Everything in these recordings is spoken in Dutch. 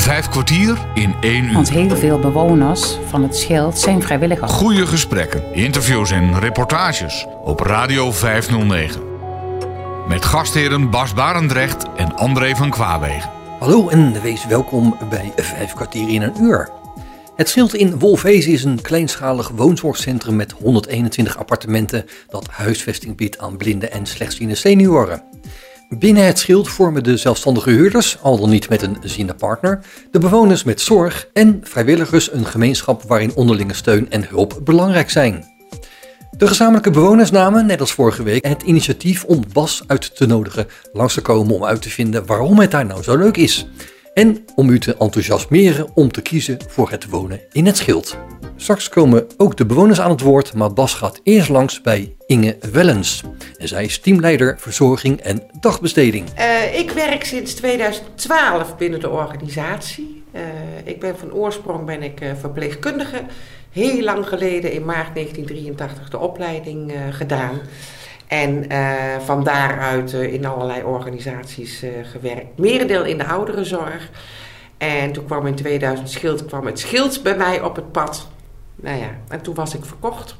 Vijf kwartier in één uur. Want heel veel bewoners van het Schild zijn vrijwilligers. Goede gesprekken, interviews en reportages op Radio 509. Met gastheren Bas Barendrecht en André van Kwaabegen. Hallo en wees welkom bij Vijf kwartier in een uur. Het Schild in Wolfezen is een kleinschalig woonzorgcentrum met 121 appartementen dat huisvesting biedt aan blinde en slechtziende senioren. Binnen het schild vormen de zelfstandige huurders, al dan niet met een ziende partner, de bewoners met zorg en vrijwilligers een gemeenschap waarin onderlinge steun en hulp belangrijk zijn. De gezamenlijke bewoners namen, net als vorige week, het initiatief om Bas uit te nodigen langs te komen om uit te vinden waarom het daar nou zo leuk is. En om u te enthousiasmeren om te kiezen voor het wonen in het schild. Straks komen ook de bewoners aan het woord, maar Bas gaat eerst langs bij Inge Wellens. En zij is teamleider verzorging en dagbesteding. Uh, ik werk sinds 2012 binnen de organisatie. Uh, ik ben van oorsprong ben ik uh, verpleegkundige. Heel lang geleden in maart 1983 de opleiding gedaan. En van daaruit in allerlei organisaties gewerkt. Merendeel in de ouderenzorg. En toen kwam in 2000 Schild, kwam het Schild bij mij op het pad. Nou ja, en toen was ik verkocht.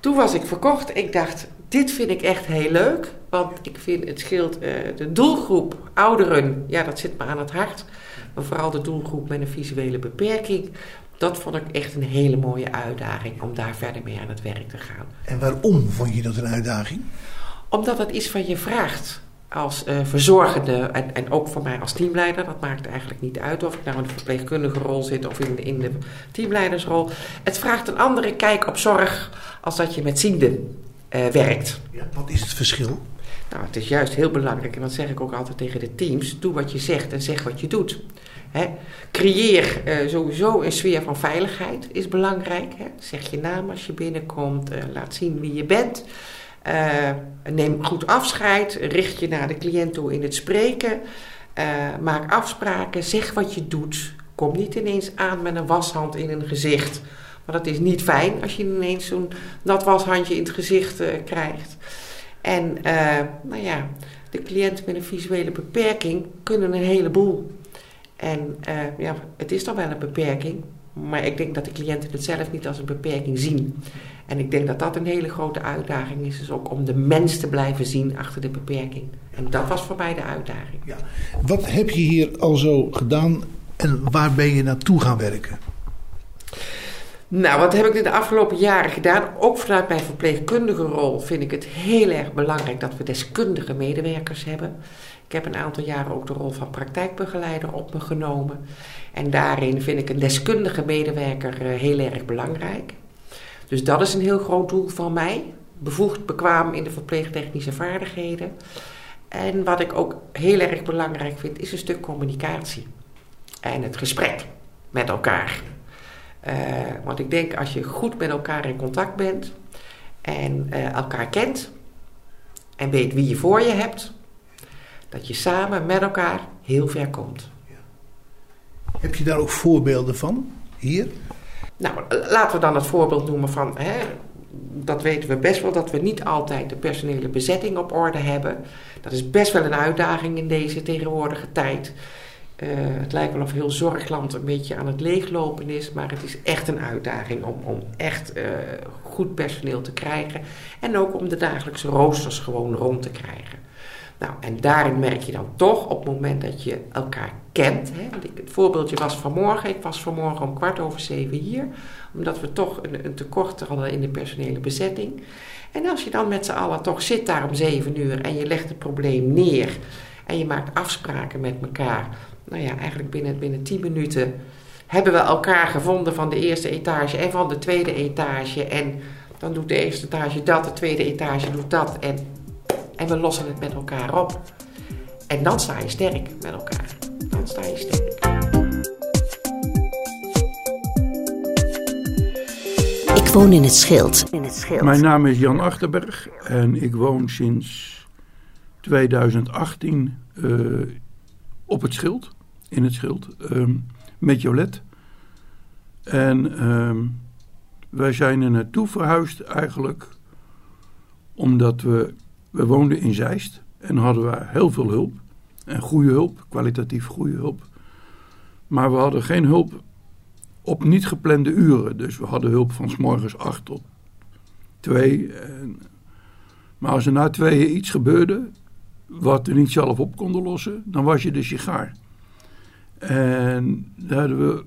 Toen was ik verkocht. Ik dacht, dit vind ik echt heel leuk. Want ik vind het scheelt uh, de doelgroep ouderen, ja, dat zit me aan het hart. Maar vooral de doelgroep met een visuele beperking. Dat vond ik echt een hele mooie uitdaging om daar verder mee aan het werk te gaan. En waarom vond je dat een uitdaging? Omdat het iets van je vraagt als uh, verzorgende en, en ook voor mij als teamleider. Dat maakt eigenlijk niet uit of ik nou in de verpleegkundige rol zit of in de, in de teamleidersrol. Het vraagt een andere kijk op zorg als dat je met zienden uh, werkt. Ja, wat is het verschil? Nou, het is juist heel belangrijk, en dat zeg ik ook altijd tegen de teams: doe wat je zegt en zeg wat je doet. He, creëer uh, sowieso een sfeer van veiligheid, is belangrijk. He. Zeg je naam als je binnenkomt, laat zien wie je bent. Uh, neem goed afscheid, richt je naar de cliënt toe in het spreken. maak afspraken, zeg wat je doet. Kom niet ineens aan met een washand in een gezicht. Maar dat is niet fijn als je ineens zo'n nat washandje in het gezicht krijgt. En nou ja, de cliënten met een visuele beperking kunnen een heleboel. En ja, het is dan wel een beperking, maar ik denk dat de cliënten het zelf niet als een beperking zien. En ik denk dat dat een hele grote uitdaging is, dus ook om de mens te blijven zien achter de beperking. En dat was voor mij de uitdaging. Ja. Wat heb je hier al zo gedaan en waar ben je naartoe gaan werken? Nou, wat heb ik in de afgelopen jaren gedaan? Ook vanuit mijn verpleegkundige rol vind ik het heel erg belangrijk dat we deskundige medewerkers hebben. Ik heb een aantal jaren ook de rol van praktijkbegeleider op me genomen. En daarin vind ik een deskundige medewerker eh, heel erg belangrijk. Dus dat is een heel groot doel van mij. Bevoegd, bekwaam in de verpleegtechnische vaardigheden. En wat ik ook heel erg belangrijk vind, is een stuk communicatie. En het gesprek met elkaar. Uh, want ik denk als je goed met elkaar in contact bent en uh, elkaar kent en weet wie je voor je hebt, dat je samen met elkaar heel ver komt. Heb je daar ook voorbeelden van hier? Nou, laten we dan het voorbeeld noemen van. Hè, dat weten we best wel, dat we niet altijd de personele bezetting op orde hebben. Dat is best wel een uitdaging in deze tegenwoordige tijd. Uh, het lijkt wel of heel Zorgland een beetje aan het leeglopen is, maar het is echt een uitdaging om, om echt uh, goed personeel te krijgen. En ook om de dagelijkse roosters gewoon rond te krijgen. Nou, en daarin merk je dan toch op het moment dat je elkaar kent. Hè, want ik, het voorbeeldje was vanmorgen. Ik was vanmorgen om kwart over zeven hier. Omdat we toch een, een tekort hadden in de personele bezetting. En als je dan met z'n allen toch zit daar om zeven uur en je legt het probleem neer. En je maakt afspraken met elkaar. Nou ja, eigenlijk binnen, binnen tien minuten hebben we elkaar gevonden van de eerste etage en van de tweede etage. En dan doet de eerste etage dat, de tweede etage doet dat. En en we lossen het met elkaar op. En dan sta je sterk met elkaar. Dan sta je sterk. Ik woon in het Schild. In het Schild. Mijn naam is Jan Achterberg en ik woon sinds 2018 uh, eh, op het Schild. In het Schild. Um, met Jolet. En um, wij zijn er naartoe verhuisd eigenlijk omdat we we woonden in Zeist en hadden we heel veel hulp. En goede hulp, kwalitatief goede hulp. Maar we hadden geen hulp op niet geplande uren. Dus we hadden hulp van s morgens 8 tot 2. En, maar als er na tweeën iets gebeurde, wat we niet zelf op konden lossen, dan was je de sigaar. En daar hadden we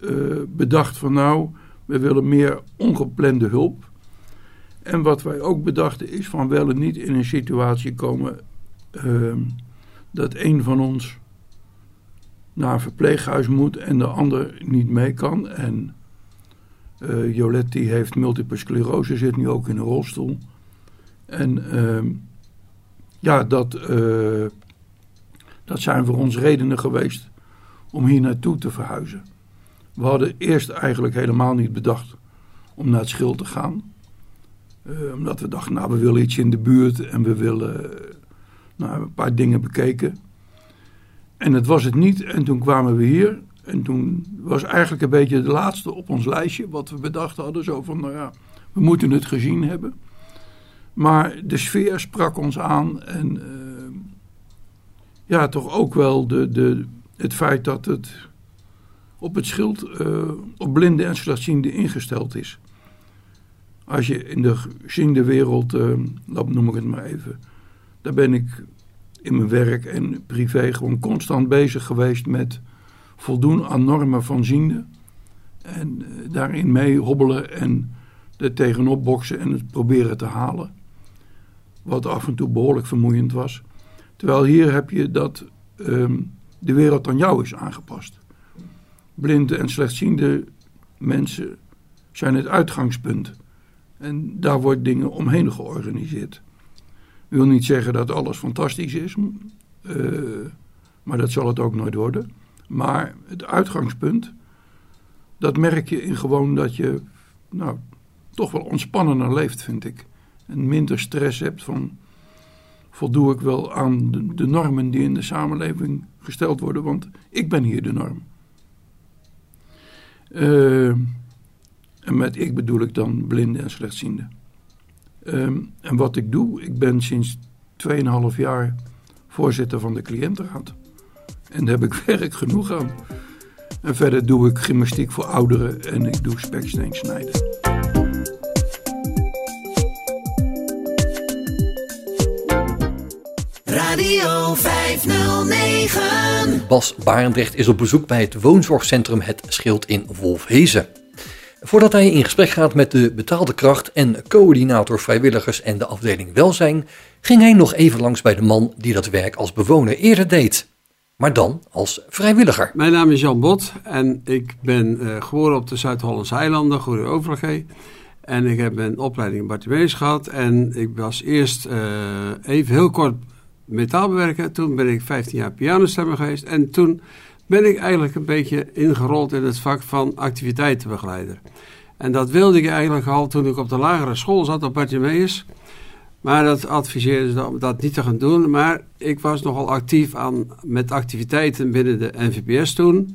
uh, bedacht van nou, we willen meer ongeplande hulp. En wat wij ook bedachten is van wel en niet in een situatie komen uh, dat een van ons naar een verpleeghuis moet en de ander niet mee kan. En uh, Jolette heeft multiple sclerose, zit nu ook in een rolstoel. En uh, ja, dat, uh, dat zijn voor ons redenen geweest om hier naartoe te verhuizen. We hadden eerst eigenlijk helemaal niet bedacht om naar het schild te gaan. Uh, omdat we dachten, nou we willen iets in de buurt en we willen nou, een paar dingen bekeken. En het was het niet. En toen kwamen we hier. En toen was eigenlijk een beetje de laatste op ons lijstje wat we bedacht hadden. Zo van, nou ja, we moeten het gezien hebben. Maar de sfeer sprak ons aan. En uh, ja, toch ook wel de, de, het feit dat het op het schild op blinde en slechtziende ingesteld is. Als je in de ziende wereld, dat noem ik het maar even, daar ben ik in mijn werk en privé gewoon constant bezig geweest met voldoen aan normen van ziende. En uh, daarin mee hobbelen en er tegenop boksen en het proberen te halen. Wat af en toe behoorlijk vermoeiend was. Terwijl hier heb je dat um, de wereld aan jou is aangepast. Blinde en slechtziende mensen zijn het uitgangspunt. En daar wordt dingen omheen georganiseerd wil niet zeggen dat alles fantastisch is, uh, maar dat zal het ook nooit worden. Maar het uitgangspunt, dat merk je in gewoon dat je nou, toch wel ontspannender leeft, vind ik. En minder stress hebt van voldoe ik wel aan de, de, normen die in de samenleving gesteld worden, want ik ben hier de norm. Uh, en met ik bedoel ik dan blinde en slechtziende. Um, en wat ik doe, ik ben sinds 2,5 jaar voorzitter van de cliëntenraad. En daar heb ik werk genoeg aan. En verder doe ik gymnastiek voor ouderen en ik doe speksteen snijden. Radio 509. Bas Barendrecht is op bezoek bij het woonzorgcentrum Het Schild in Wolfhezen. Voordat hij in gesprek gaat met de betaalde kracht en coördinator vrijwilligers en de afdeling welzijn, ging hij nog even langs bij de man die dat werk als bewoner eerder deed. Maar dan als vrijwilliger. Mijn naam is Jan Bot en ik ben uh, geboren op de Zuid-Hollandse eilanden, Goede Overgee. En ik heb een opleiding in Bartimeus gehad. En ik was eerst uh, even heel kort metaalbewerker. Toen ben ik 15 jaar pianostemmer geweest. En toen ben ik eigenlijk een beetje ingerold in het vak van activiteitenbegeleider. En dat wilde ik eigenlijk al toen ik op de lagere school zat op Bartimeus. Maar dat adviseerde ze om dat niet te gaan doen. Maar ik was nogal actief aan, met activiteiten binnen de NVPS toen.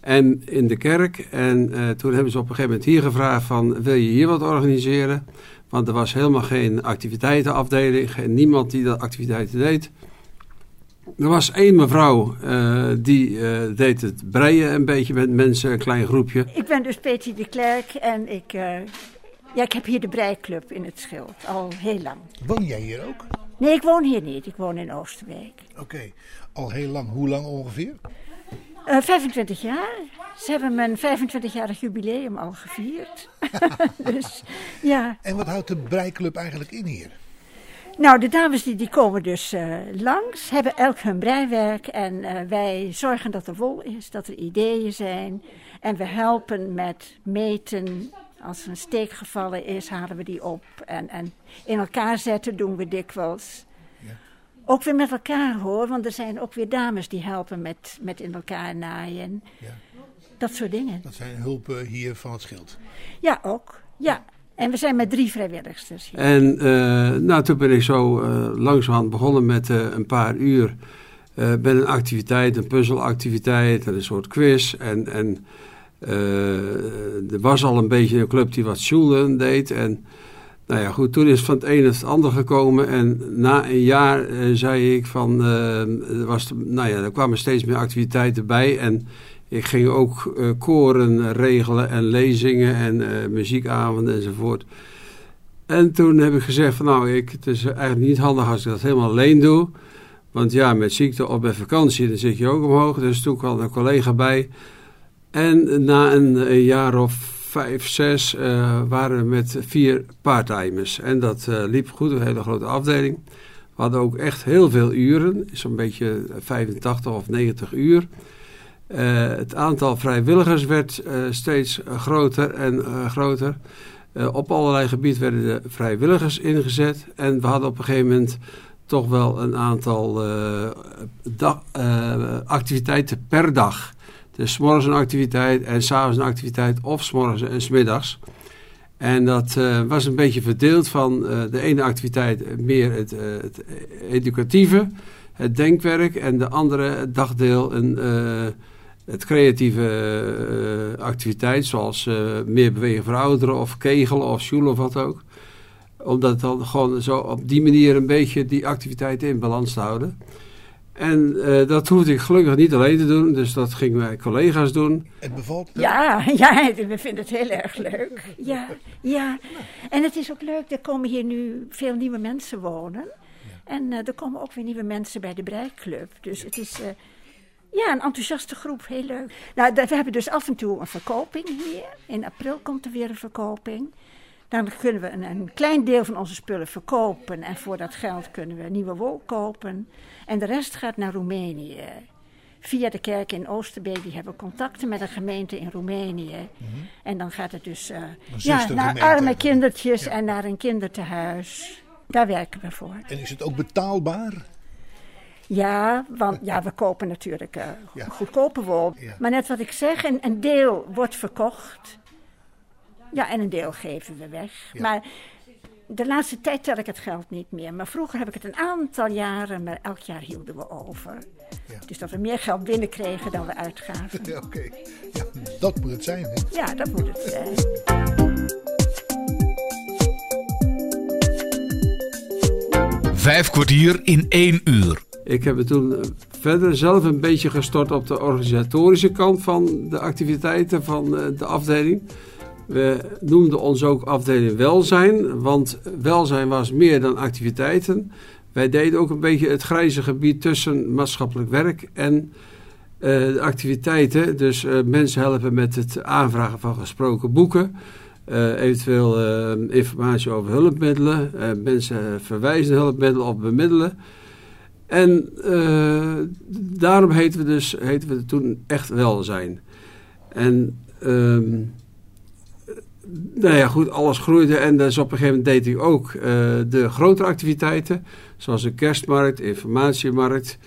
En in de kerk. En uh, toen hebben ze op een gegeven moment hier gevraagd van... wil je hier wat organiseren? Want er was helemaal geen activiteitenafdeling. Geen, niemand die dat activiteiten deed. Er was één mevrouw uh, die uh, deed het breien een beetje met mensen, een klein groepje. Ik ben dus Petri de Klerk en ik, uh, ja, ik heb hier de breiklub in het Schild, al heel lang. Woon jij hier ook? Nee, ik woon hier niet. Ik woon in Oosterwijk. Oké, okay. al heel lang. Hoe lang ongeveer? 25 jaar. Ze hebben mijn 25-jarig jubileum al gevierd. dus, ja. En wat houdt de breiklub eigenlijk in hier? Nou, de dames die, die komen dus uh, langs, hebben elk hun breiwerk en uh, wij zorgen dat er wol is, dat er ideeën zijn. En we helpen met meten. Als er een steek gevallen is, halen we die op. En, en in elkaar zetten doen we dikwijls. Ja. Ook weer met elkaar hoor, want er zijn ook weer dames die helpen met, met in elkaar naaien. Ja. Dat soort dingen. Dat zijn hulpen hier van het schild? Ja, ook. Ja. En we zijn met drie vrijwilligers hier. En uh, nou, toen ben ik zo uh, langzamerhand begonnen met uh, een paar uur. met een activiteit, een puzzelactiviteit en een soort quiz. En, en er was al een beetje een club die wat Schulen deed. En Nou ja, goed, toen is het van het een het ander gekomen. En na een jaar eh, zei ik van, eh, was, nou ja, er kwamen steeds meer activiteiten bij. En ik ging ook eh, koren regelen en lezingen en eh, muziekavonden enzovoort. En toen heb ik gezegd van, nou, ik, het is eigenlijk niet handig als ik dat helemaal alleen doe. Want ja, met ziekte op en vakantie, dan zit je ook omhoog. Dus toen kwam een collega bij. En na een, jaar of vijf, zes eh, waren we met vier parttimers. En dat liep goed, een hele grote afdeling. We hadden ook echt heel veel uren, zo'n beetje 85 of 90 uur. Eh, het aantal vrijwilligers werd eh, steeds groter en eh, groter. Eh, op allerlei gebieden werden de vrijwilligers ingezet. En we hadden op een gegeven moment toch wel een aantal eh, dag- eh, activiteiten per dag. Dus morgens een activiteit en s'avonds een activiteit of 's morgens en middags. En dat eh, was een beetje verdeeld van eh, de ene activiteit meer het, eh, het educatieve, het denkwerk en de andere dagdeel een, eh, het creatieve eh, activiteit, zoals eh, meer bewegen voor ouderen of kegelen of sjoelen of wat ook. Omdat dan gewoon zo op die manier een beetje die activiteiten in balans te houden. En eh, dat hoefde ik gelukkig niet alleen te doen, dus dat gingen mijn collega's doen. Het bevalt. Ja, ja, we vinden het heel erg leuk. Ja, ja. En het is ook leuk, er komen hier nu veel nieuwe mensen wonen. En eh, er komen ook weer nieuwe mensen bij de Breiklub. Dus het is eh, ja, een enthousiaste groep, heel leuk. Nou, we hebben dus af en toe een verkoping hier. In april komt er weer een verkoping. Dan kunnen we een, een klein deel van onze spullen verkopen. En voor dat geld kunnen we nieuwe wol kopen. En de rest gaat naar Roemenië. Via de kerk in Oosterbeek, die hebben contacten met een gemeente in Roemenië. En dan gaat het dus eh, ja, naar arme kindertjes en naar een kindertehuis. Daar werken we voor. En is het ook betaalbaar? Ja, want ja, we kopen natuurlijk eh, Ja. goedkope wol. Ja. Maar net wat ik zeg, een, een deel wordt verkocht. Ja, en een deel geven we weg. Ja. Maar de laatste tijd tel ik het geld niet meer. Maar vroeger heb ik het een aantal jaren, maar elk jaar hielden we over. Ja. Dus dat we meer geld binnenkregen dan we uitgaven. Ja, oké. Ja, dat moet het zijn, hè? Ja, dat moet het zijn. Vijf kwartier in één uur. Ik heb toen eh, verder zelf een beetje gestort op de organisatorische kant van de activiteiten van eh, de afdeling. We noemden ons ook afdeling welzijn, want welzijn was meer dan activiteiten. Wij deden ook een beetje het grijze gebied tussen maatschappelijk werk en eh, de activiteiten. Dus mensen helpen met het aanvragen van gesproken boeken. eventueel informatie over hulpmiddelen. mensen verwijzen hulpmiddelen of bemiddelen. En eh, daarom heten we, dus, heten we toen echt welzijn. En ehm, nou ja, goed, alles groeide. En dus op een gegeven moment deed ik ook eh, de grotere activiteiten. Zoals de kerstmarkt, informatiemarkt.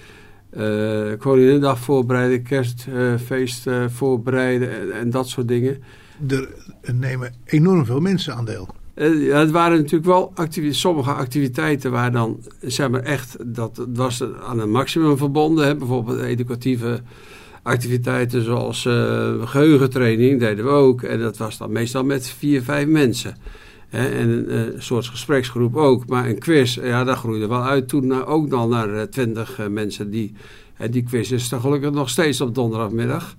eh Koninginnedag voorbereiden, kerstfeest voorbereiden en, en dat soort dingen. Er nemen enorm veel mensen aandeel. Eh, ja, het waren natuurlijk wel sommige activiteiten waar dan, zeg maar echt, dat was aan een maximum verbonden. Hè. Bijvoorbeeld educatieve activiteiten zoals eh, geheugentraining deden we ook. En dat was dan meestal met vier, vijf mensen. Hè. En een eh, soort gespreksgroep ook. Maar een quiz, ja, dat groeide wel uit toen ook dan naar eh, twintig eh, mensen. Die, en die quiz is er gelukkig nog steeds op donderdagmiddag.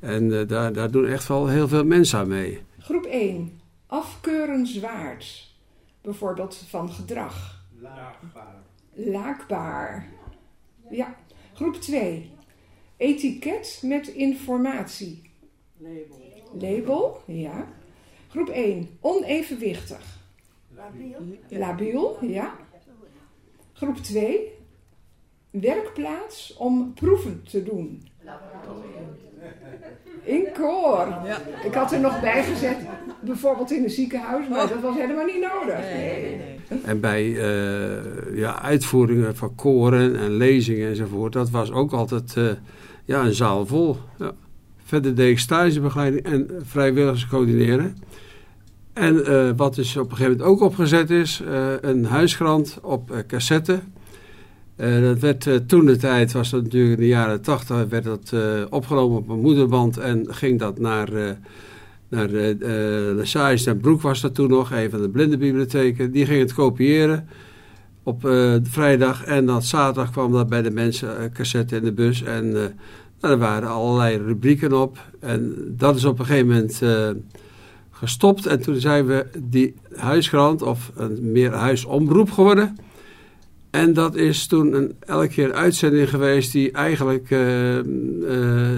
En eh, daar, daar doen echt wel heel veel mensen aan mee. Groep 1. Afkeurenswaard. Bijvoorbeeld van gedrag. Laakbaar. Ja. Groep 2. Etiket met informatie. Label. Label, ja. Groep 1. Onevenwichtig. Labiel. Labiel, ja. Groep 2. Werkplaats om proeven te doen. In koor. Ik had er nog bij gezet, bijvoorbeeld in een ziekenhuis, maar dat was helemaal niet nodig. En bij eh, ja, uitvoeringen van koren en lezingen enzovoort, dat was ook altijd eh, ja, een zaal vol. Ja. Verder deed ik stagebegeleiding en vrijwilligers coördineren. En eh, wat dus op een gegeven moment ook opgezet is, eh, een huiskrant op eh, cassette. Eh, dat werd eh, toen de tijd, was dat natuurlijk in de jaren tachtig, werd dat eh, opgenomen op een moederband en ging dat naar naar en Broek was dat toen nog, een van de blindenbibliotheken. Die gingen het kopiëren op vrijdag. En dan zaterdag kwam dat bij de mensen, cassette in de bus. En uh, er waren allerlei rubrieken op. En dat is op een gegeven moment gestopt. En toen zijn we die huiskrant, of een meer huisomroep geworden. En dat is toen een, elke keer een uitzending geweest die eigenlijk uh, uh,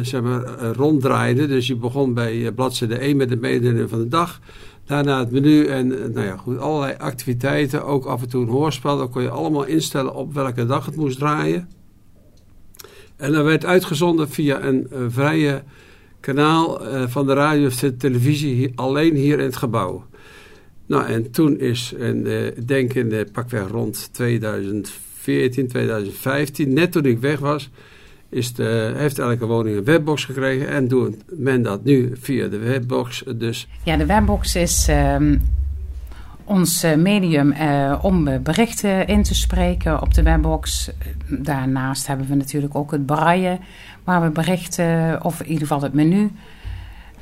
zeg maar, ronddraaide. Dus je begon bij bladzijde 1 met de mededeling van de dag. Daarna het menu en nou ja, goed, allerlei activiteiten. Ook af en toe een hoorspel. Dan kon je allemaal instellen op welke dag het moest draaien. En dat werd uitgezonden via een vrije kanaal van de radio of de televisie alleen hier in het gebouw. Nou, en toen is, en, uh, denk in de pakweg rond 2014, 2015, net toen ik weg was, is de, heeft elke woning een webbox gekregen. En doet men dat nu via de webbox. Dus. Ja, de webbox is uh, ons medium uh, om berichten in te spreken op de webbox. Daarnaast hebben we natuurlijk ook het braille, waar we berichten, of in ieder geval het menu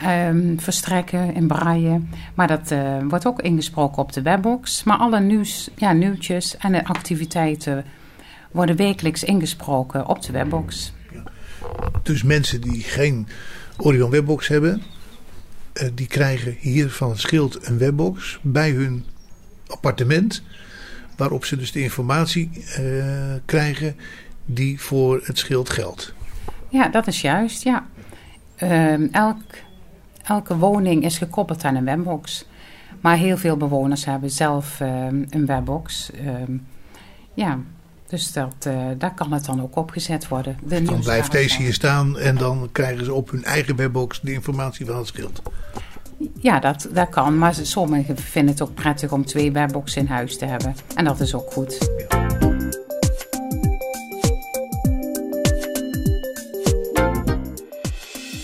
um, verstrekken in braille. Maar dat uh, wordt ook ingesproken op de webbox. Maar alle nieuws, ja, nieuwtjes en de activiteiten worden wekelijks ingesproken op de webbox. Dus mensen die geen Orion webbox hebben, uh, die krijgen hier van het schild een webbox bij hun appartement. Waarop ze dus de informatie uh, krijgen die voor het schild geldt. Ja, dat is juist, ja. Uh, elk Elke woning is gekoppeld aan een webbox. Maar heel veel bewoners hebben zelf uh, een webbox. Uh, ja, dus dat, uh, daar kan het dan ook opgezet worden. De dan blijft deze hier staan en dan krijgen ze op hun eigen webbox de informatie van het schild. Ja, dat, dat kan. Maar sommigen vinden het ook prettig om twee webboxen in huis te hebben. En dat is ook goed. Ja.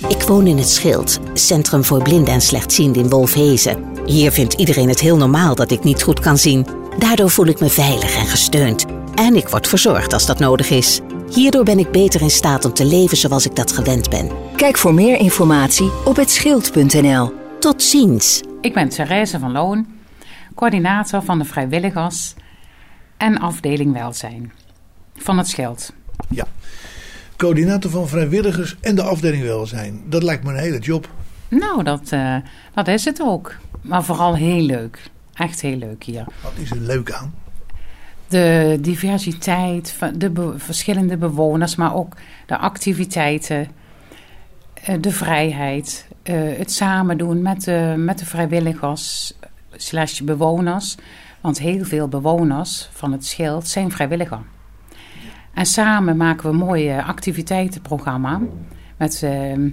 Ik woon in het Schild, Centrum voor Blinden en Slechtzienden in Wolfhezen. Hier vindt iedereen het heel normaal dat ik niet goed kan zien. Daardoor voel ik me veilig en gesteund. En ik word verzorgd als dat nodig is. Hierdoor ben ik beter in staat om te leven zoals ik dat gewend ben. Kijk voor meer informatie op hetSchild.nl. Tot ziens. Ik ben Therese van Loon, coördinator van de vrijwilligers en afdeling welzijn van het Schild. Ja, coördinator van vrijwilligers en de afdeling welzijn. Dat lijkt me een hele job. Nou, dat, uh, dat is het ook. Maar vooral heel leuk. Echt heel leuk hier. Wat is er leuk aan? De diversiteit, de be verschillende bewoners, maar ook de activiteiten, eh, de vrijheid, uh, het samen doen met de, met de vrijwilligers slash bewoners. Want heel veel bewoners van het schild zijn vrijwilliger. En samen maken we een mooie activiteitenprogramma met, uh,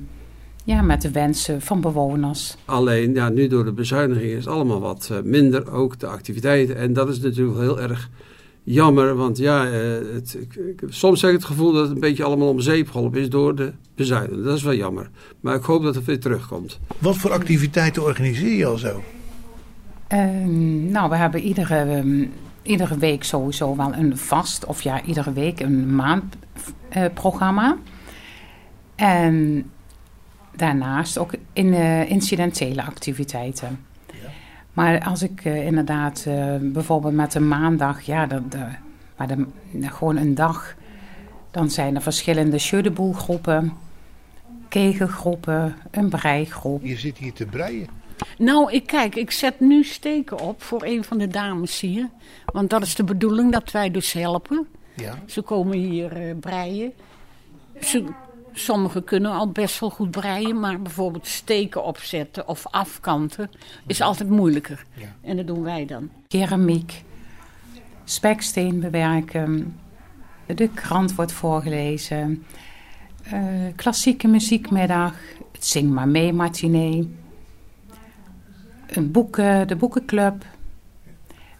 ja, met de wensen van bewoners. Alleen, ja, nu door de bezuinigingen is het allemaal wat uh, minder, ook de activiteiten. En dat is natuurlijk heel erg jammer, want ja, uh, het, ik, ik, soms heb ik het gevoel dat het een beetje allemaal om zeep geholpen is door de bezuinigingen. Dat is wel jammer. Maar ik hoop dat het weer terugkomt. Wat voor activiteiten organiseer je al zo? Ehm, nou, we hebben iedere... Um, iedere week sowieso wel een vast, of ja, iedere week een maandprogramma. Uh, en daarnaast ook in, uh, incidentele activiteiten. Ja. Maar als ik uh, inderdaad bijvoorbeeld met een maandag, ja, de, maar de, gewoon een dag, dan zijn er verschillende schudeboelgroepen, kegelgroepen, een breigroep. Je zit hier te breien. Nou, ik kijk, ik zet nu steken op voor een van de dames hier. Want dat is de bedoeling, dat wij dus helpen. Ja. Ze komen hier uh, breien. Ze, sommigen kunnen al best wel goed breien, maar bijvoorbeeld steken opzetten of afkanten is altijd moeilijker. Ja. En dat doen wij dan. Keramiek, speksteen bewerken, de krant wordt voorgelezen, uh, klassieke muziekmiddag, het Zing maar mee matinee een boeken, de boekenclub.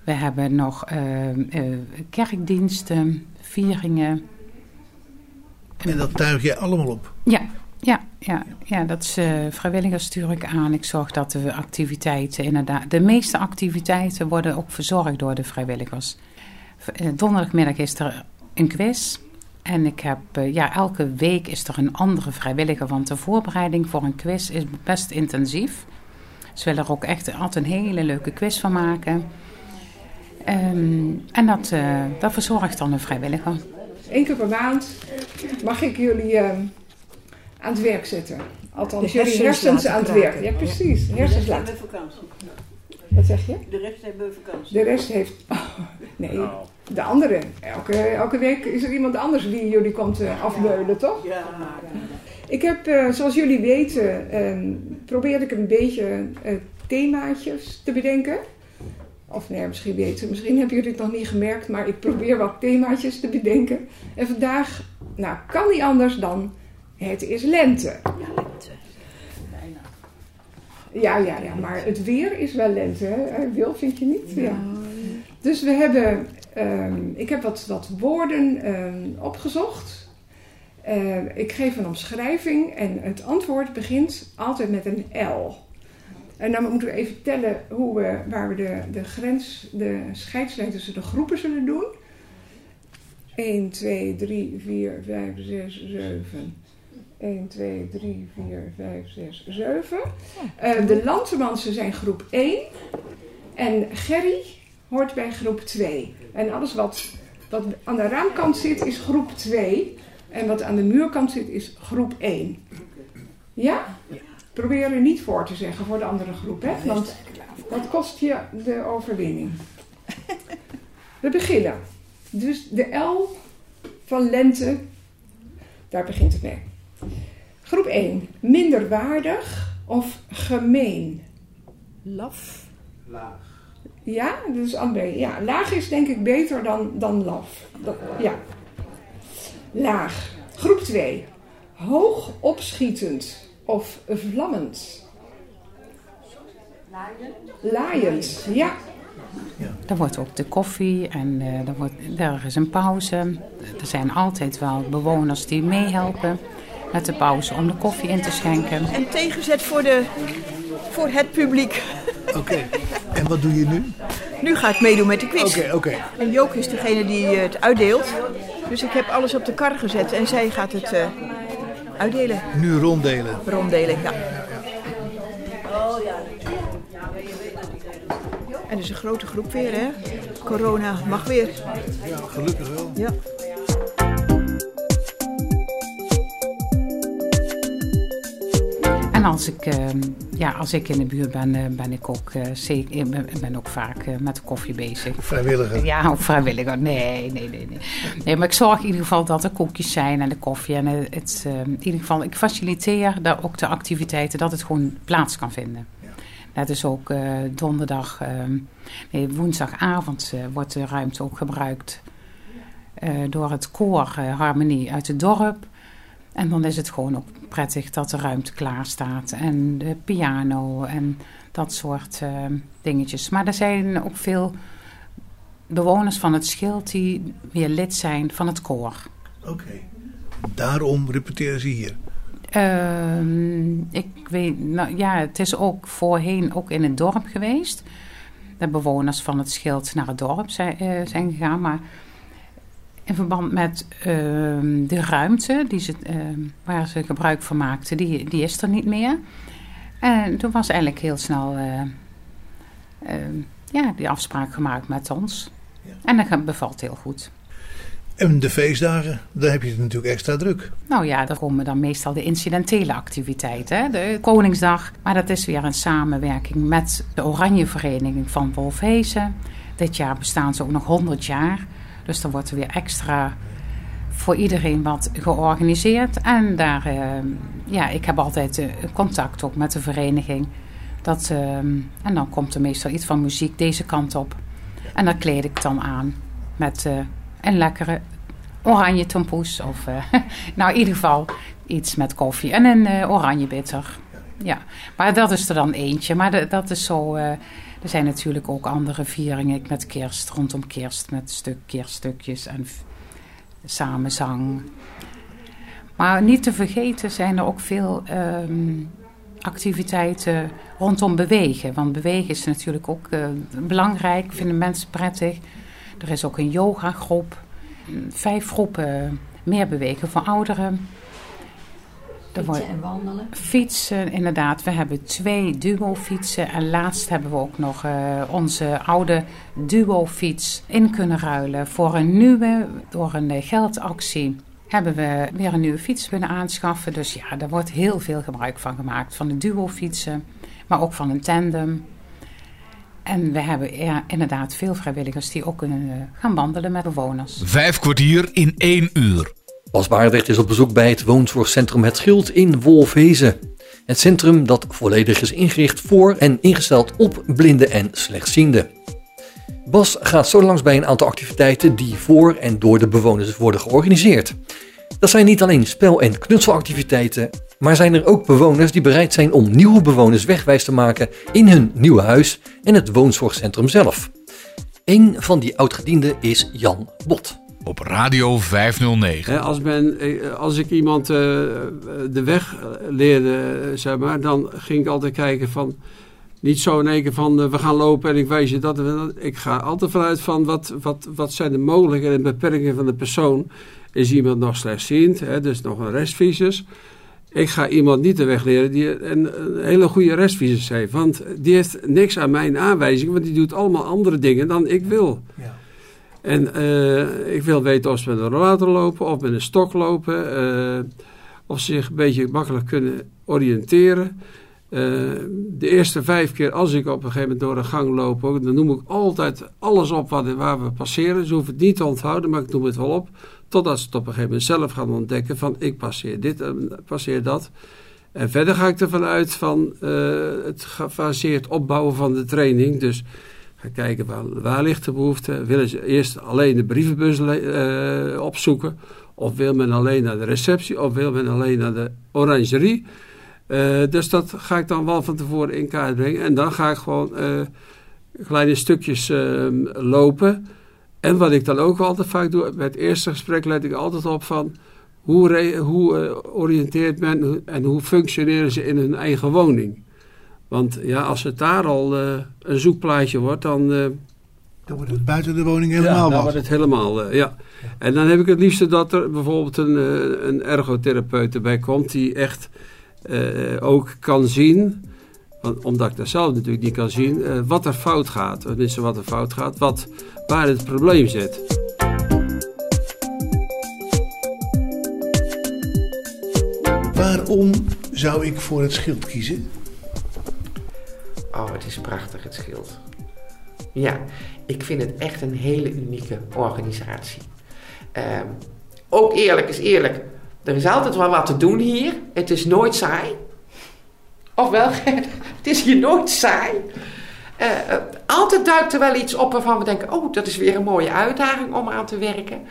We hebben nog uh, uh, kerkdiensten, vieringen. En dat tuig je allemaal op? Ja, ja, ja, ja dat is uh, vrijwilligers stuur ik aan. Ik zorg dat de activiteiten inderdaad... De meeste activiteiten worden ook verzorgd door de vrijwilligers. Donderdagmiddag is er een quiz. En ik heb, ja, elke week is er een andere vrijwilliger. Want de voorbereiding voor een quiz is best intensief. Ze willen er ook echt altijd een hele leuke quiz van maken. Ehm, en dat, uh, dat verzorgt dan een vrijwilliger. Eén keer per maand mag ik jullie uh, aan het werk zetten. Althans, jullie hersens aan het werk. Ja, precies. Hersens laten. vakantie. Wat zeg je? De rest hebben vakantie. De rest heeft. Oh, nee, de andere. Elke, elke week is er iemand anders die jullie komt uh, afbeulen, toch? Ja. Ik heb, uh, zoals jullie weten, uh, probeerde ik een beetje themaatjes te bedenken. Of nee, misschien weten, misschien hebben jullie het nog niet gemerkt, maar ik probeer wat themaatjes te bedenken. En vandaag, nou, kan niet anders dan het is lente. Ja, lente. Ja, ja, ja, maar het weer is wel lente, hè? Wil, vind je niet? Ja. Dus we hebben, um, ik heb wat, wat woorden um, opgezocht. Uh, ik geef een omschrijving en het antwoord begint altijd met een L. En dan moeten we even tellen hoe we, waar we de, de grens, de scheidslijn tussen de groepen zullen doen. 1, 2, 3, 4, 5, 6, 7. 1, 2, 3, 4, 5, 6, 7. Uh, de Lantemansen zijn groep 1. En Gerry hoort bij groep 2. En alles wat, wat aan de raamkant zit is groep 2. En wat aan de muurkant zit is groep 1. Ja? Probeer er niet voor te zeggen voor de andere groep, hè? Want dat kost je de overwinning. We beginnen. Dus de L van lente, daar begint het mee. Groep 1. Minderwaardig of gemeen? Laf. Laag. Ja, dus André. Ja, laag is denk ik beter dan, dan laf. Dat, ja. Laag. Groep 2. Hoog opschietend of vlammend? Laaiend, ja. Er wordt ook de koffie en uh, er, wordt, er is een pauze. Er zijn altijd wel bewoners die meehelpen met de pauze om de koffie in te schenken. En tegenzet voor, de, voor het publiek. Oké, okay. en wat doe je nu? Nu ga ik meedoen met de quiz. Oké, okay, oké. Okay. En Jook is degene die het uitdeelt. Dus ik heb alles op de kar gezet en zij gaat het uh, uitdelen. Nu ronddelen. Ronddelen, ja. Oh ja. En dus een grote groep weer, hè? Corona mag weer. Ja, gelukkig wel. Ja. En als ik, uh, ja, als ik in de buurt ben, uh, ben ik ook, uh, zeker, ben, ben ook vaak met de koffie bezig. Vrijwilliger? Ja, ook vrijwilliger. Nee, nee, nee, nee. Nee, maar ik zorg in ieder geval dat er koekjes zijn en de koffie. En het, in ieder geval, ik faciliteer daar ook de activiteiten, dat het gewoon plaats kan vinden. Dat is ook donderdag, nee, woensdagavond wordt de ruimte ook gebruikt door het koor Harmonie uit het dorp. En dan is het gewoon ook prettig dat de ruimte klaar staat. En de piano en dat soort uh, dingetjes. Maar er zijn ook veel bewoners van het schild die weer lid zijn van het koor. Oké. Okay. Daarom repeteren ze hier? Uh, ik weet, nou ja, het is ook voorheen ook in het dorp geweest. De bewoners van het schild naar het dorp zijn, uh, zijn gegaan. Maar in verband met uh, de ruimte die ze, uh, waar ze gebruik van maakten, die, die is er niet meer. En toen was eigenlijk heel snel uh, ja, die afspraak gemaakt met ons. Ja. En dat bevalt heel goed. En de feestdagen, daar heb je het natuurlijk extra druk. Nou ja, daar komen dan meestal de incidentele activiteiten. Hè? De Koningsdag, maar dat is weer een samenwerking met de Oranje Vereniging van Wolfhezen. Dit jaar bestaan ze ook nog 100 jaar. Dus dan wordt er weer extra voor iedereen wat georganiseerd. En daar, uh, ja, ik heb altijd uh, contact ook met de vereniging. Dat, uh, en dan komt er meestal iets van muziek deze kant op. En dat kleed ik dan aan met een lekkere oranje tompoes. Of nou in ieder geval iets met koffie en een oranje bitter. Ja, maar dat is er dan eentje. Maar dat is zo... Er zijn natuurlijk ook andere vieringen met kerst, rondom kerst, met stuk, kerststukjes en samenzang. Maar niet te vergeten zijn er ook veel um, activiteiten rondom bewegen. Want bewegen is natuurlijk ook uh, belangrijk, vinden mensen prettig. Er is ook een yogagroep, vijf groepen meer bewegen voor ouderen. Fietsen en wandelen. Fietsen, inderdaad. We hebben twee duo-fietsen. En laatst hebben we ook nog eh, onze oude duo-fiets in kunnen ruilen voor een nieuwe. Door een eh, geldactie hebben we weer een nieuwe fiets kunnen aanschaffen. Dus ja, daar wordt heel veel gebruik van gemaakt. Van de duo-fietsen, maar ook van een tandem. En we hebben ja, inderdaad veel vrijwilligers die ook kunnen eh, gaan wandelen met bewoners. Vijf kwartier in één uur. Bas Barendrecht is op bezoek bij het woonzorgcentrum Het Schild in Wolfhezen. Het centrum dat volledig is ingericht voor en ingesteld op blinden en slechtzienden. Bas gaat zo langs bij een aantal activiteiten die voor en door de bewoners worden georganiseerd. Dat zijn niet alleen spel- en knutselactiviteiten, maar zijn er ook bewoners die bereid zijn om nieuwe bewoners wegwijs te maken in hun nieuwe huis en het woonzorgcentrum zelf. Een van die oudgedienden is Jan Bot. Op Radio 509. Hè, als, men, eh, als ik iemand eh, de weg eh, leerde, zeg maar, dan ging ik altijd kijken van... Niet zo in één keer van, we gaan lopen en ik wijs je dat. Ik ga altijd vanuit van, wat, wat, wat zijn de mogelijkheden en beperkingen van de persoon. Is iemand nog slechtziend, hè, dus nog een restvisus. Ik ga iemand niet de weg leren die een, een hele goede restvisus heeft. Want die heeft niks aan mijn aanwijzingen, want die doet allemaal andere dingen dan ik wil. En eh, ik wil weten of ze met een rollator lopen of met een stok lopen. eh, of ze zich een beetje makkelijk kunnen oriënteren. Eh, de eerste vijf keer als ik op een gegeven moment door een gang loop, dan noem ik altijd alles op wat, waar we passeren. Ze hoeven het niet te onthouden, maar ik noem het wel op. Totdat ze het op een gegeven moment zelf gaan ontdekken van ik passeer dit en passeer dat. En verder ga ik ervan uit van het gefaseerd opbouwen van de training. Dus ga kijken waar, waar ligt de behoefte. Willen ze eerst alleen de brievenbus eh, opzoeken? Of wil men alleen naar de receptie? Of wil men alleen naar de orangerie? Eh, dus dat ga ik dan wel van tevoren in kaart brengen. En dan ga ik gewoon eh, kleine stukjes eh, lopen. En wat ik dan ook altijd vaak doe, bij het eerste gesprek let ik altijd op van... Hoe, hoe oriënteert men en hoe functioneren ze in hun eigen woning? Want ja, als het daar al eh, een zoekplaatje wordt, dan... eh, Dan wordt het buiten de woning helemaal ja, dan wordt het helemaal, eh, ja. En dan heb ik het liefste dat er bijvoorbeeld een, een ergotherapeut erbij komt die echt ook kan zien, want, omdat ik dat zelf natuurlijk niet kan zien, wat er fout gaat. Tenminste, wat er fout gaat, wat, waar het probleem zit. Waarom zou ik voor het schild kiezen? Oh, het is prachtig, het schild. Ja, ik vind het echt een hele unieke organisatie. Ehm, ook eerlijk is eerlijk, er is altijd wel wat te doen hier. Het is nooit saai. Ofwel, het is hier nooit saai. Eh, eh, altijd duikt er wel iets op waarvan we denken: oh, dat is weer een mooie uitdaging om aan te werken.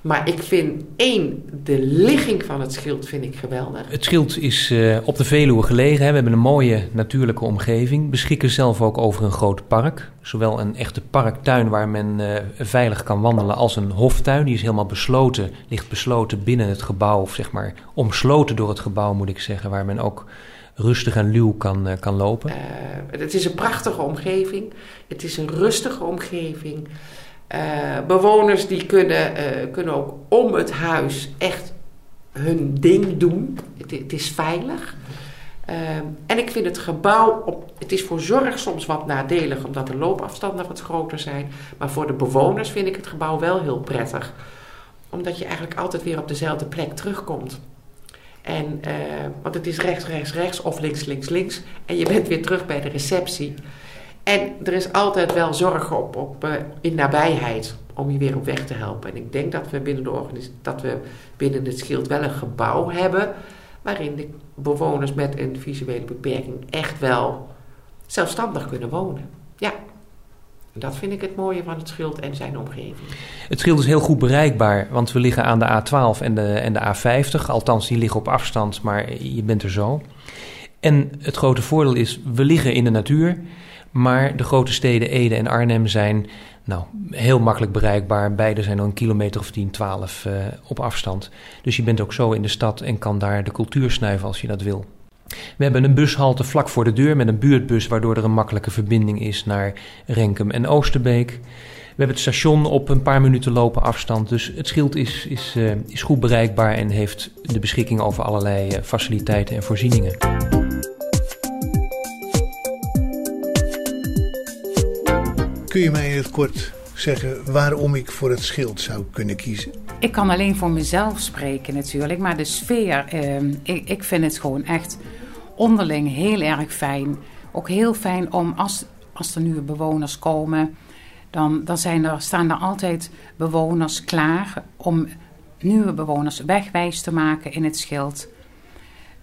Maar ik vind één, de ligging van het schild vind ik geweldig. Het schild is eh, op de Veluwe gelegen. Hè. We hebben een mooie natuurlijke omgeving. Beschikken zelf ook over een groot park. Zowel een echte parktuin waar men eh, veilig kan wandelen als een hoftuin. Die is helemaal besloten, ligt besloten binnen het gebouw. Of zeg maar omsloten door het gebouw moet ik zeggen. Waar men ook rustig en luw kan, eh, kan lopen. Het is een prachtige omgeving. Het is een rustige omgeving. Eh, bewoners die kunnen, eh, kunnen ook om het huis echt hun ding doen. Het, is veilig. Eh, en ik vind het gebouw, op, het is voor zorg soms wat nadelig omdat de loopafstanden wat groter zijn. Maar voor de bewoners vind ik het gebouw wel heel prettig. Omdat je eigenlijk altijd weer op dezelfde plek terugkomt. En, want het is rechts, rechts, rechts of links, links, links. En je bent weer terug bij de receptie. En er is altijd wel zorg op, op, eh, in nabijheid om je weer op weg te helpen. En ik denk dat we binnen, de organis- dat we binnen het schild wel een gebouw hebben... waarin de bewoners met een visuele beperking echt wel zelfstandig kunnen wonen. Ja, dat vind ik het mooie van het schild en zijn omgeving. Het schild is heel goed bereikbaar, want we liggen aan de A12 en de, en de A50. Althans, die liggen op afstand, maar je bent er zo. En het grote voordeel is, we liggen in de natuur. Maar de grote steden Ede en Arnhem zijn nou, heel makkelijk bereikbaar. Beide zijn al een kilometer of 10, 12 uh, op afstand. Dus je bent ook zo in de stad en kan daar de cultuur snuiven als je dat wil. We hebben een bushalte vlak voor de deur met een buurtbus, waardoor er een makkelijke verbinding is naar Renkum en Oosterbeek. hebben het station op een paar minuten lopen afstand. Dus het schild is, is, uh, is goed bereikbaar en heeft de beschikking over allerlei uh, faciliteiten en voorzieningen. Kun je mij in het kort zeggen waarom ik voor het schild zou kunnen kiezen? Ik kan alleen voor mezelf spreken natuurlijk, maar de sfeer, eh, ik, ik vind het gewoon echt onderling heel erg fijn. Ook heel fijn om als, als er nieuwe bewoners komen, dan, dan zijn er, staan er altijd bewoners klaar om nieuwe bewoners wegwijs te maken in het schild.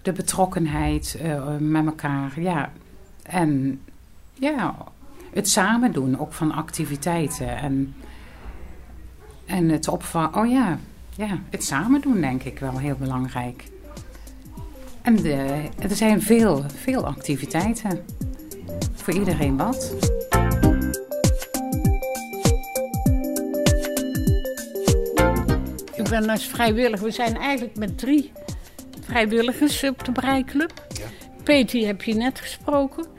De betrokkenheid uh, met elkaar, ja. En ja, het samen doen, ook van activiteiten. En, en het opvangen, oh ja, ja, het samen doen denk ik wel heel belangrijk. En de, er zijn veel, veel activiteiten. Voor iedereen wat. Ik ben als vrijwilliger. We zijn eigenlijk met drie vrijwilligers op de breiklub. Ja. Peti heb je net gesproken.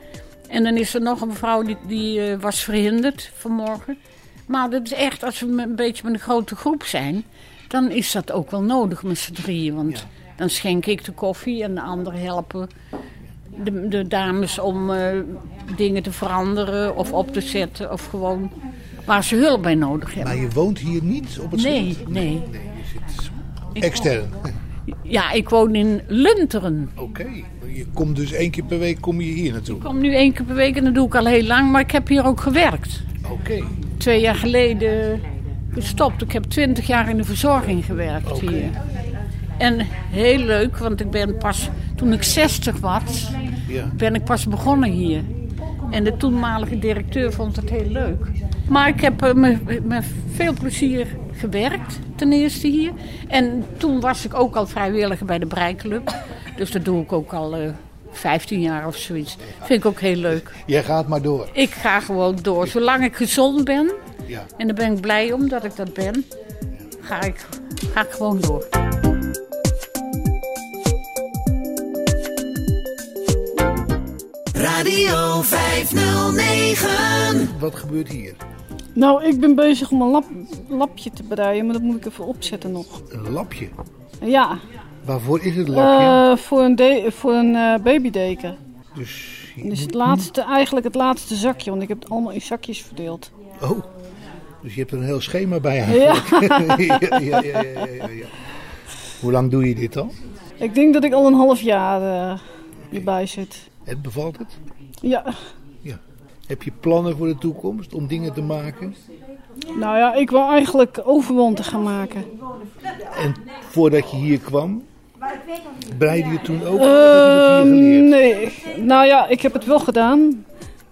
En dan is er nog een mevrouw die, die uh, was verhinderd vanmorgen. Maar dat is echt, als we een beetje met een grote groep zijn... dan is dat ook wel nodig met z'n drieën. Want dan schenk ik de koffie en de anderen helpen de, de dames om uh, dingen te veranderen of op te zetten. Of gewoon waar ze hulp bij nodig hebben. Maar je woont hier niet op het nee, schild? Nee, nee. Je zit extern? Ja, ik woon in Lunteren. Oké. Je komt dus één keer per week kom je hier naartoe? Ik kom nu één keer per week en dat doe ik al heel lang. Maar ik heb hier ook gewerkt. Oké. Twee jaar geleden gestopt. Ik heb twintig jaar in de verzorging gewerkt okay. hier. En heel leuk, want ik ben pas toen ik 60 was, ja. ben ik pas begonnen hier. En de toenmalige directeur vond het heel leuk. Maar ik heb met, met veel plezier gewerkt, ten eerste hier. En toen was ik ook al vrijwilliger bij de Breiklub. Dus dat doe ik ook al uh, 15 jaar of zoiets. Vind ik ook heel leuk. Jij gaat maar door? Ik ga gewoon door. Zolang ik gezond ben, ja. en daar ben ik blij om dat ik dat ben, ga ik, ga ik gewoon door. Radio 509. Wat gebeurt hier? Nou, ik ben bezig om een lap, lapje te breien, maar dat moet ik even opzetten nog. Een lapje? Ja. Waarvoor is het lapje? Uh, voor een, de, voor een uh, babydeken. Dus, dus het laatste, eigenlijk het laatste zakje, want ik heb het allemaal in zakjes verdeeld. Oh, dus je hebt er een heel schema bij eigenlijk. Ja. ja, ja, ja, ja, Hoe lang doe je dit al? Ik denk dat ik al een half jaar uh, hierbij zit. Het bevalt het? Ja. ja. Heb je plannen voor de toekomst om dingen te maken? Nou ja, ik wil eigenlijk overwonten gaan maken. En voordat je hier kwam, breide je toen ook? Uh, je nee, nou ja, ik heb het wel gedaan.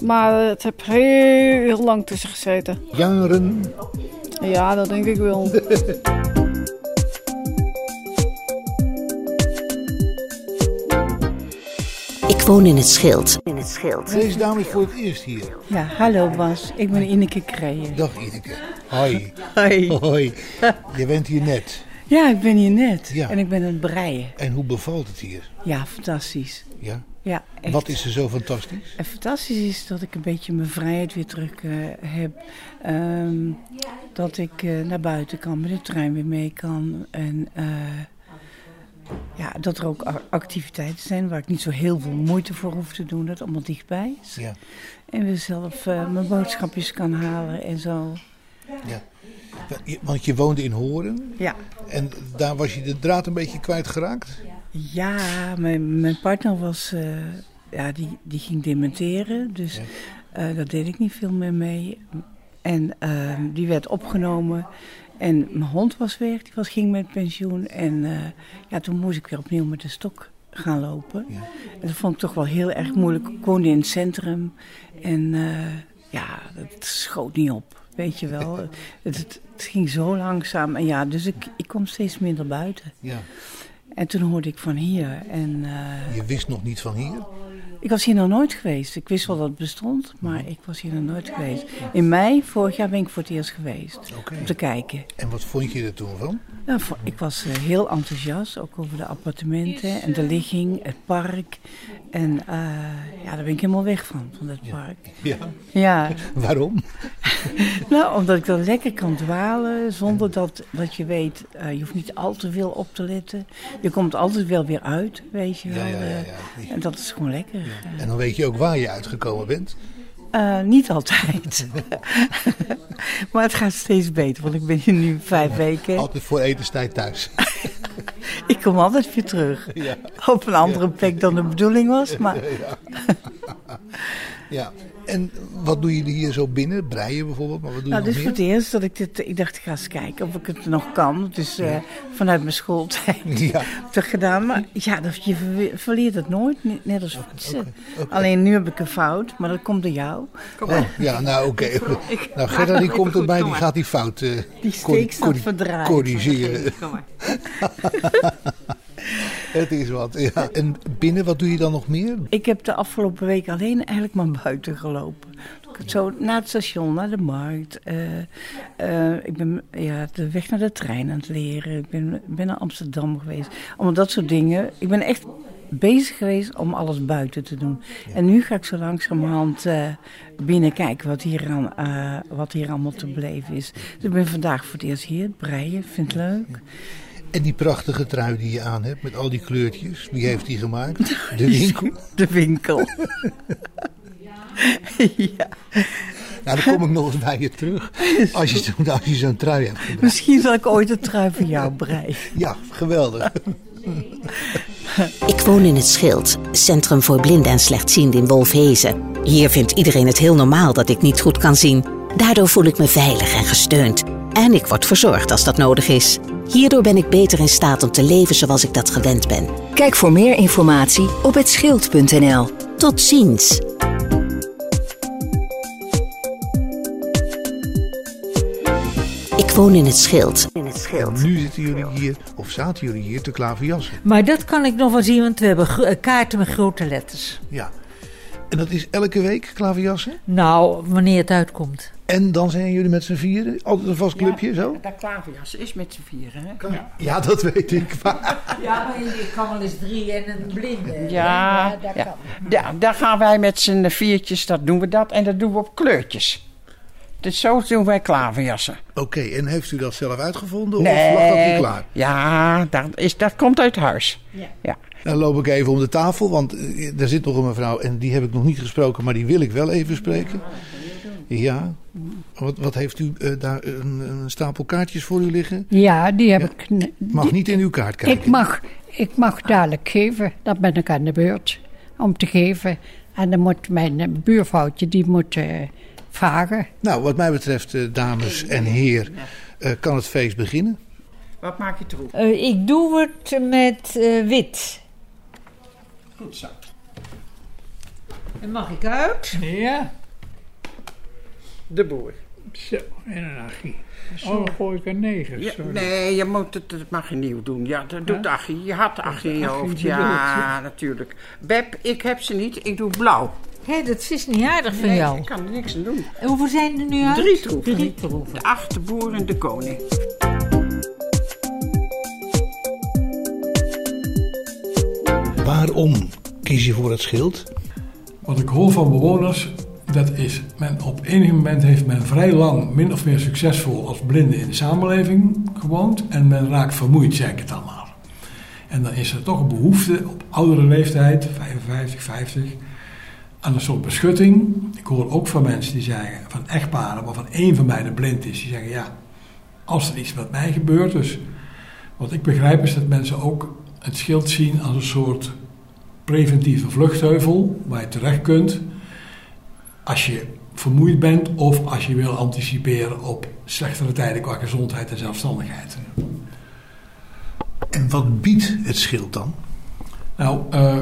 Maar het heb heel, heel lang tussen gezeten. Jaren? Ja, dat denk ik wel. Ik woon in het Schild. In het Schild. Deze dame is voor het eerst hier. Ja, hallo Bas. Ik ben Ineke Kreijen. Dag Ineke. Hoi. Hoi. Hoi. Je bent hier net. Ja, ik ben hier net. Ja. En ik ben aan het breien. En hoe bevalt het hier? Ja, fantastisch. Ja? Ja, echt. Wat is er zo fantastisch? En fantastisch is dat ik een beetje mijn vrijheid weer terug uh, heb. Um, dat ik uh, naar buiten kan, met de trein weer mee kan. En uh, ja, dat er ook activiteiten zijn waar ik niet zo heel veel moeite voor hoef te doen. Dat allemaal dichtbij is. Ja. En weer zelf mijn boodschapjes kan halen en zo. Ja. Want je woonde in Horen. Ja. En daar was je de draad een beetje kwijtgeraakt? Ja, mijn, mijn partner was, uh, ja, die, die ging dementeren. Dus ja. uh, daar deed ik niet veel meer mee. En uh, die werd opgenomen. En mijn hond was weg, die was, ging met pensioen. En ja, toen moest ik weer opnieuw met de stok gaan lopen. Ja. En dat vond ik toch wel heel erg moeilijk. Ik woonde in het centrum. En ja, dat schoot niet op. Weet je wel, het, het, het, ging zo langzaam. En ja, dus ik, ik kom steeds minder buiten. Ja. En toen hoorde ik van hier. En, uh, je wist nog niet van hier? Ik was hier nog nooit geweest. Ik wist wel dat het bestond, maar ik was hier nog nooit geweest. In mei vorig jaar ben ik voor het eerst geweest. Om te kijken. En wat vond je er toen van? Nou, ik was eh, heel enthousiast, ook over de appartementen en de ligging, het park. En eh, ja, daar ben ik helemaal weg van, van dat park. Ja. Ja. Waarom? Nou, omdat ik dan lekker kan dwalen zonder dat, dat je weet, eh, je hoeft niet al te veel op te letten. Je komt altijd wel weer uit, weet je Ja, wel. ja, ja, eh, En dat is gewoon lekker. En dan weet je ook waar je uitgekomen bent. Eh, niet altijd. maar het gaat steeds beter, want ik ben hier nu vijf weken. Altijd voor etenstijd thuis. Ik kom altijd weer terug. Ja. Op een andere plek dan de bedoeling was, maar... Ja. En wat doen jullie hier zo binnen? Breien bijvoorbeeld, maar wat doe je Nou, dit is voor het eerst dat ik dit... Ik dacht, ik ga eens kijken of ik het nog kan. Dus eh, vanuit mijn schooltijd Ja. heb ik gedaan. Maar ja, dat, je ver- verleert het nooit, ne- net als fietsen. Alleen nu heb ik een fout, maar dat komt door jou. Oh, ja, nou oké. Nou, Gerda die komt erbij, die gaat die fout eh, Die corri- steek staat corri- verdraaid. corrigeren. Kom maar. Het is wat, ja. En binnen, wat doe je dan nog meer? Ik heb de afgelopen week alleen eigenlijk maar buiten gelopen. Zo naar het station, naar de markt. eh, eh, ik ben ja, de weg naar de trein aan het leren. Ik ben, ben naar Amsterdam geweest. Allemaal dat soort dingen. Ik ben echt bezig geweest om alles buiten te doen. En nu ga ik zo langzamerhand eh binnen kijken wat hier, aan, wat hier allemaal te beleven is. Dus ik ben vandaag voor het eerst hier, het breien, vind het leuk. En die prachtige trui die je aan hebt met al die kleurtjes, wie heeft die gemaakt? De winkel. De winkel. ja. Nou, dan kom ik nog eens bij je terug. Als je, zo- als je zo'n trui hebt. Misschien zal ik ooit een trui voor jou breien. Ja, geweldig. Ik woon in het Schild, Centrum voor Blinden en Slechtzienden in Wolfhezen. Hier vindt iedereen het heel normaal dat ik niet goed kan zien. Daardoor voel ik me veilig en gesteund. En ik word verzorgd als dat nodig is. Hierdoor ben ik beter in staat om te leven zoals ik dat gewend ben. Kijk voor meer informatie op het schild.nl. Tot ziens. Ik woon in het Schild. In het En nu zitten jullie hier, of zaten jullie hier, te klaverjassen. Maar dat kan ik nog wel zien, want we hebben eh, kaarten met grote letters. Ja. En dat is elke week klaverjassen? Nou, wanneer het uitkomt. En dan zijn jullie met z'n vieren? Altijd een vast clubje, zo? Dat klaverjas is met z'n vieren, hè? Ja, dat weet ik. Maar Ja, maar je kan wel eens drie en een blinde. Ja, dat ja. kan. Da- daar gaan wij met z'n viertjes, dat doen we dat. En dat doen we op kleurtjes. Dus zo doen wij klaverjassen. Oké, en heeft u dat zelf uitgevonden? Of lag dat niet klaar? Ja, dat, is, dat komt uit huis. Ja. ja. Dan loop ik even om de tafel, want eh, er zit nog een mevrouw en die heb ik nog niet gesproken, maar die wil ik wel even spreken. Ja. Wat, wat heeft u eh, daar een, een stapel kaartjes voor u liggen? Ja, die heb ik. Mag die- niet in uw kaart kijken. Ik mag, ik mag dadelijk geven, dan ben ik aan de beurt om te geven. En dan moet mijn eh, buurvrouwtje, die moet eh, vragen. Nou, wat mij betreft, dames en heer, eh, kan het feest beginnen. Wat maak je erop? Eh, ik doe het met eh, wit. Goed zo. En mag ik uit? Ja. De boer. Zo, en een achie. Oh, gooi ik een negen. Ja, sorry. nee, je moet het, dat mag je nieuw doen. Ja, dat doet? Achie. Je had Achie in je Achie hoofd. Ja, ja. natuurlijk. Beb, ik heb ze niet. Ik doe blauw. Hé, dat is niet aardig van Nee, jou. ik kan er niks aan doen. En hoeveel zijn er nu uit? Drie troeven. Drie troeven. De achte boer en de koning. Waarom kies je voor het schild? Wat ik hoor van bewoners, dat is, men op enig moment heeft men vrij lang min of meer succesvol als blinde in de samenleving gewoond en men raakt vermoeid, zeg ik het allemaal. En dan is er toch een behoefte op oudere leeftijd, 55, 50, aan een soort beschutting. Ik hoor ook van mensen die zeggen, van echtparen waarvan één van beiden blind is, die zeggen ja, als er iets met mij gebeurt, dus wat ik begrijp is dat mensen ook het schild zien als een soort preventieve vluchtheuvel waar je terecht kunt als je vermoeid bent of als je wil anticiperen op slechtere tijden qua gezondheid en zelfstandigheid. En wat biedt het schild dan? Nou, eh,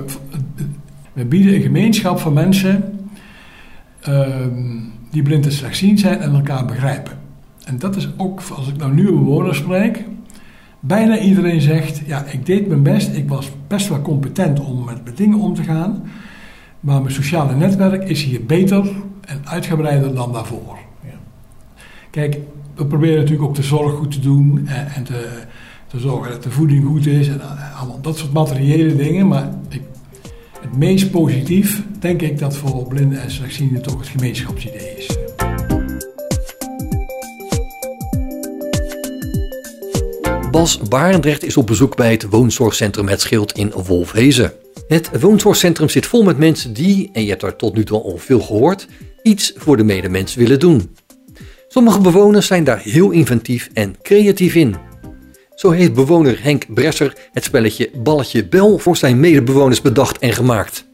we bieden een gemeenschap van mensen ehm, die blind en slechtziend zijn en elkaar begrijpen. En dat is ook, als ik nou nieuwe bewoners spreek, bijna iedereen zegt, ja, ik deed mijn best, ik was best wel competent om met, met dingen om te gaan, Maar mijn sociale netwerk is hier beter en uitgebreider dan daarvoor. Kijk, we proberen natuurlijk ook de zorg goed te doen en, en te, te zorgen dat de voeding goed is en eh, allemaal dat soort materiële dingen. Maar ik, het meest positief denk ik dat voor blinden en slechtzienden toch het gemeenschapsidee is. Bas Barendrecht is op bezoek bij het woonzorgcentrum Het Schild in Wolfhezen. Het woonzorgcentrum zit vol met mensen die, en je hebt daar tot nu toe al veel gehoord, iets voor de medemens willen doen. Sommige bewoners zijn daar heel inventief en creatief in. Zo heeft bewoner Henk Bresser het spelletje Balletje Bel voor zijn medebewoners bedacht en gemaakt.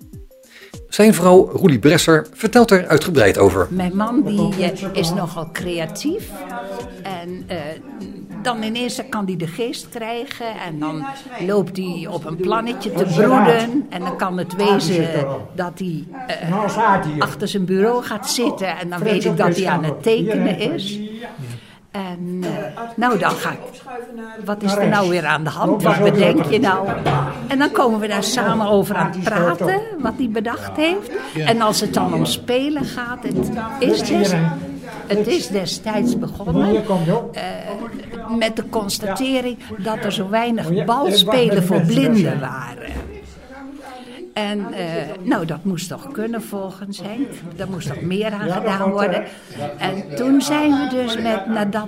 Zijn vrouw Roelie Bresser vertelt er uitgebreid over. Mijn man die, eh, is nogal creatief. En eh, dan ineens kan hij de geest krijgen. En dan loopt hij op een plannetje te broeden. En dan kan het wezen dat hij eh, achter zijn bureau gaat zitten. En dan weet ik dat hij aan het tekenen is. En eh, nou, dan ga ik. Wat is er nou weer aan de hand? Wat bedenk je nou? En dan komen we daar samen over aan het praten, wat hij bedacht heeft. En als het dan om spelen gaat, het is, des, het is destijds begonnen eh, met de constatering dat er zo weinig balspelen voor blinden waren. En eh, nou, dat moest toch kunnen volgens Henk. Daar moest toch meer aan gedaan worden. En toen zijn we dus met, nadat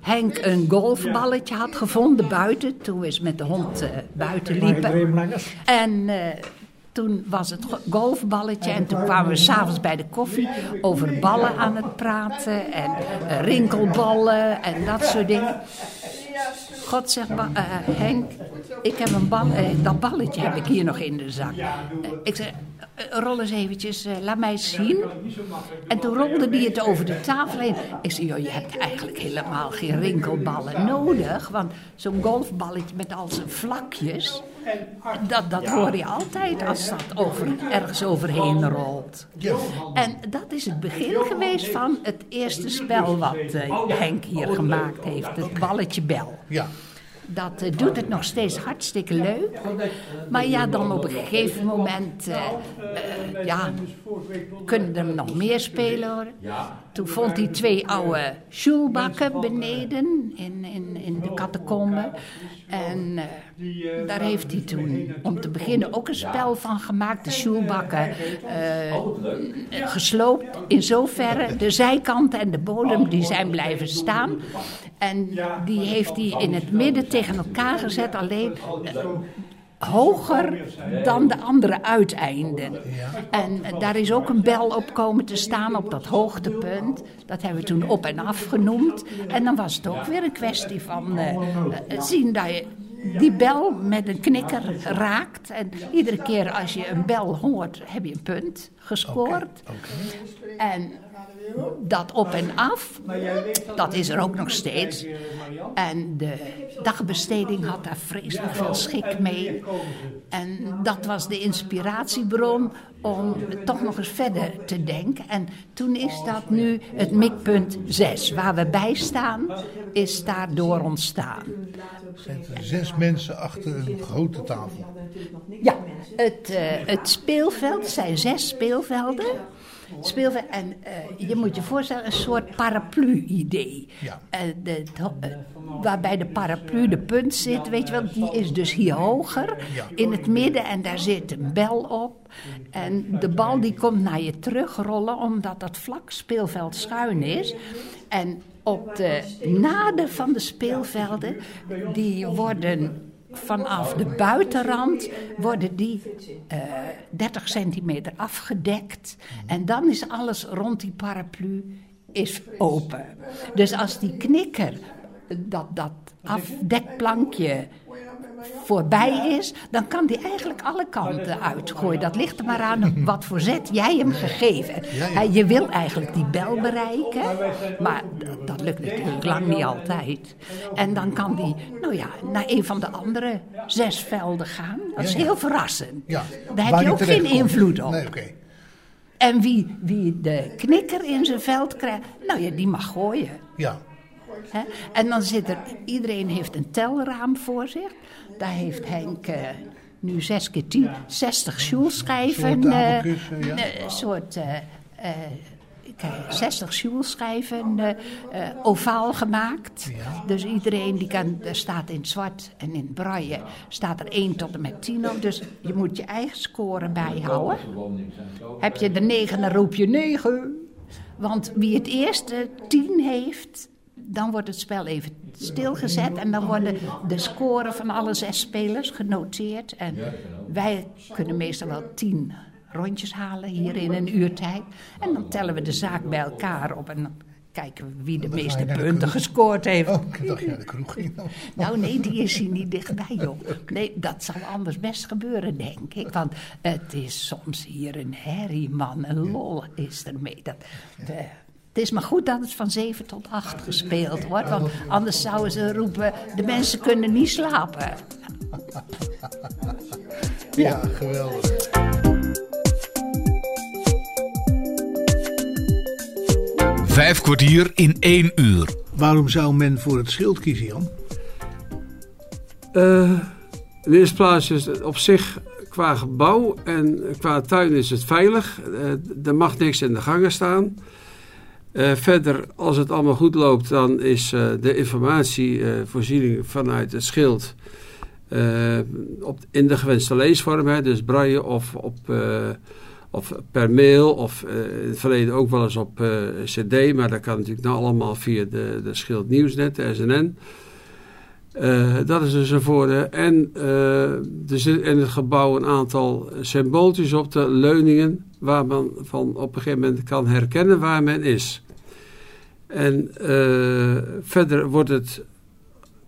Henk een golfballetje had gevonden buiten, toen we eens met de hond uh, buiten liepen. En uh, toen was het golfballetje en toen kwamen we s'avonds bij de koffie over ballen aan het praten en rinkelballen en dat soort dingen. God zegt, uh, Henk, ik heb een bal, uh, dat balletje heb ik hier nog in de zak. Uh, ik zeg, rol eens eventjes, laat mij zien. En toen rolde hij het over de tafel heen. Ik zei, joh, je hebt eigenlijk helemaal geen rinkelballen nodig. Want zo'n golfballetje met al zijn vlakjes, dat, dat hoor je altijd als dat over, ergens overheen rolt. En dat is het begin geweest van het eerste spel wat Henk hier gemaakt heeft. Het balletje bel. Ja. Dat uh, doet het nog steeds hartstikke leuk. Maar ja, dan op een gegeven moment uh, uh, ja, kunnen er nog meer spelen hoor. Toen vond hij twee oude schoolbakken beneden in, in, in de catacombe. En daar heeft hij toen om te beginnen ook een spel van gemaakt. De schoolbakken gesloopt in zoverre. De zijkanten en de bodem die zijn blijven staan. En die heeft hij in het midden tegen elkaar gezet, alleen uh, hoger dan de andere uiteinden. En uh, daar is ook een bel op komen te staan op dat hoogtepunt. Dat hebben we toen op en af genoemd. En dan was het ook weer een kwestie van uh, zien dat je die bel met een knikker raakt. En iedere keer als je een bel hoort, heb je een punt gescoord. En dat op en af, dat is er ook nog steeds. En de dagbesteding had daar vreselijk veel schik mee. En dat was de inspiratiebron om toch nog eens verder te denken. En toen is dat nu het mikpunt 6. Waar we bij staan, is daardoor ontstaan. Zijn er zes mensen achter een grote tafel? Ja, het, uh, het speelveld zijn zes speelvelden. Speelveld, en uh, je moet je voorstellen, een soort paraplu-idee. Ja. Uh, de, uh, waarbij de paraplu de punt zit, weet je wel, die is dus hier hoger Ja. in het midden en daar zit een bel op. En de bal die komt naar je terugrollen omdat dat vlak speelveld schuin is. En op de naden van de speelvelden, die worden vanaf de buitenrand worden die uh, 30 centimeter afgedekt. En dan is alles rond die paraplu is open. Dus als die knikker, dat, dat afdekplankje voorbij is, dan kan die eigenlijk alle kanten uitgooien. Dat ligt er maar aan wat voor zet jij hem gegeven hebt. Je wil eigenlijk die bel bereiken, maar dat lukt natuurlijk lang niet altijd. En dan kan die, nou ja, naar een van de andere zes velden gaan. Dat is heel verrassend. Daar heb je ook geen invloed op. Nee. En wie, wie de knikker in zijn veld krijgt, nou ja, die mag gooien. Ja. En dan zit er, iedereen heeft een telraam voor zich. Daar heeft Henk eh, nu 6 keer 10, 60 sjoelschijven. Soort eh, abacus, eh, ja. eh, soort kijk, 60 sjoelschijven ovaal gemaakt. Dus iedereen die kan, er staat in zwart en in het braille, staat er 1 tot en met 10 op. Dus je moet je eigen score bijhouden. Heb je de 9, dan roep je 9. Want wie het eerste 10 heeft, dan wordt het spel even stilgezet. En dan worden de scoren van alle zes spelers genoteerd. En wij kunnen meestal wel 10 rondjes halen hier in een uur tijd. En dan tellen we de zaak bij elkaar op en dan kijken we wie de meeste de punten gescoord heeft. Oh, ik dacht naar de kroeg ging. Nou nee, die is hier niet dichtbij, joh. Nee, dat zal anders best gebeuren, denk ik. Want het is soms hier een herrie, man. Een lol is ermee. Dat, het is maar goed dat het van 7 tot 8 gespeeld wordt. Want anders zouden ze roepen, de mensen kunnen niet slapen. Ja, geweldig. Vijf kwartier in één uur. Waarom zou men voor het schild kiezen, Jan? Eh, in de eerste plaats is het op zich qua gebouw en qua tuin is het veilig. Eh, er mag niks in de gangen staan. Eh, verder, als het allemaal goed loopt, dan is eh, de informatievoorziening vanuit het schild eh, op, in de gewenste leesvorm. Hè, dus braille of, op, eh, of per mail of eh, in het verleden ook wel eens op eh, cd. Maar dat kan natuurlijk nou allemaal via de, de Schild Nieuwsnet, de SNN. Eh, dat is dus een voordeel. En eh, er zit in het gebouw een aantal symbooltjes op de leuningen, waar men van op een gegeven moment kan herkennen waar men is. En eh, verder wordt het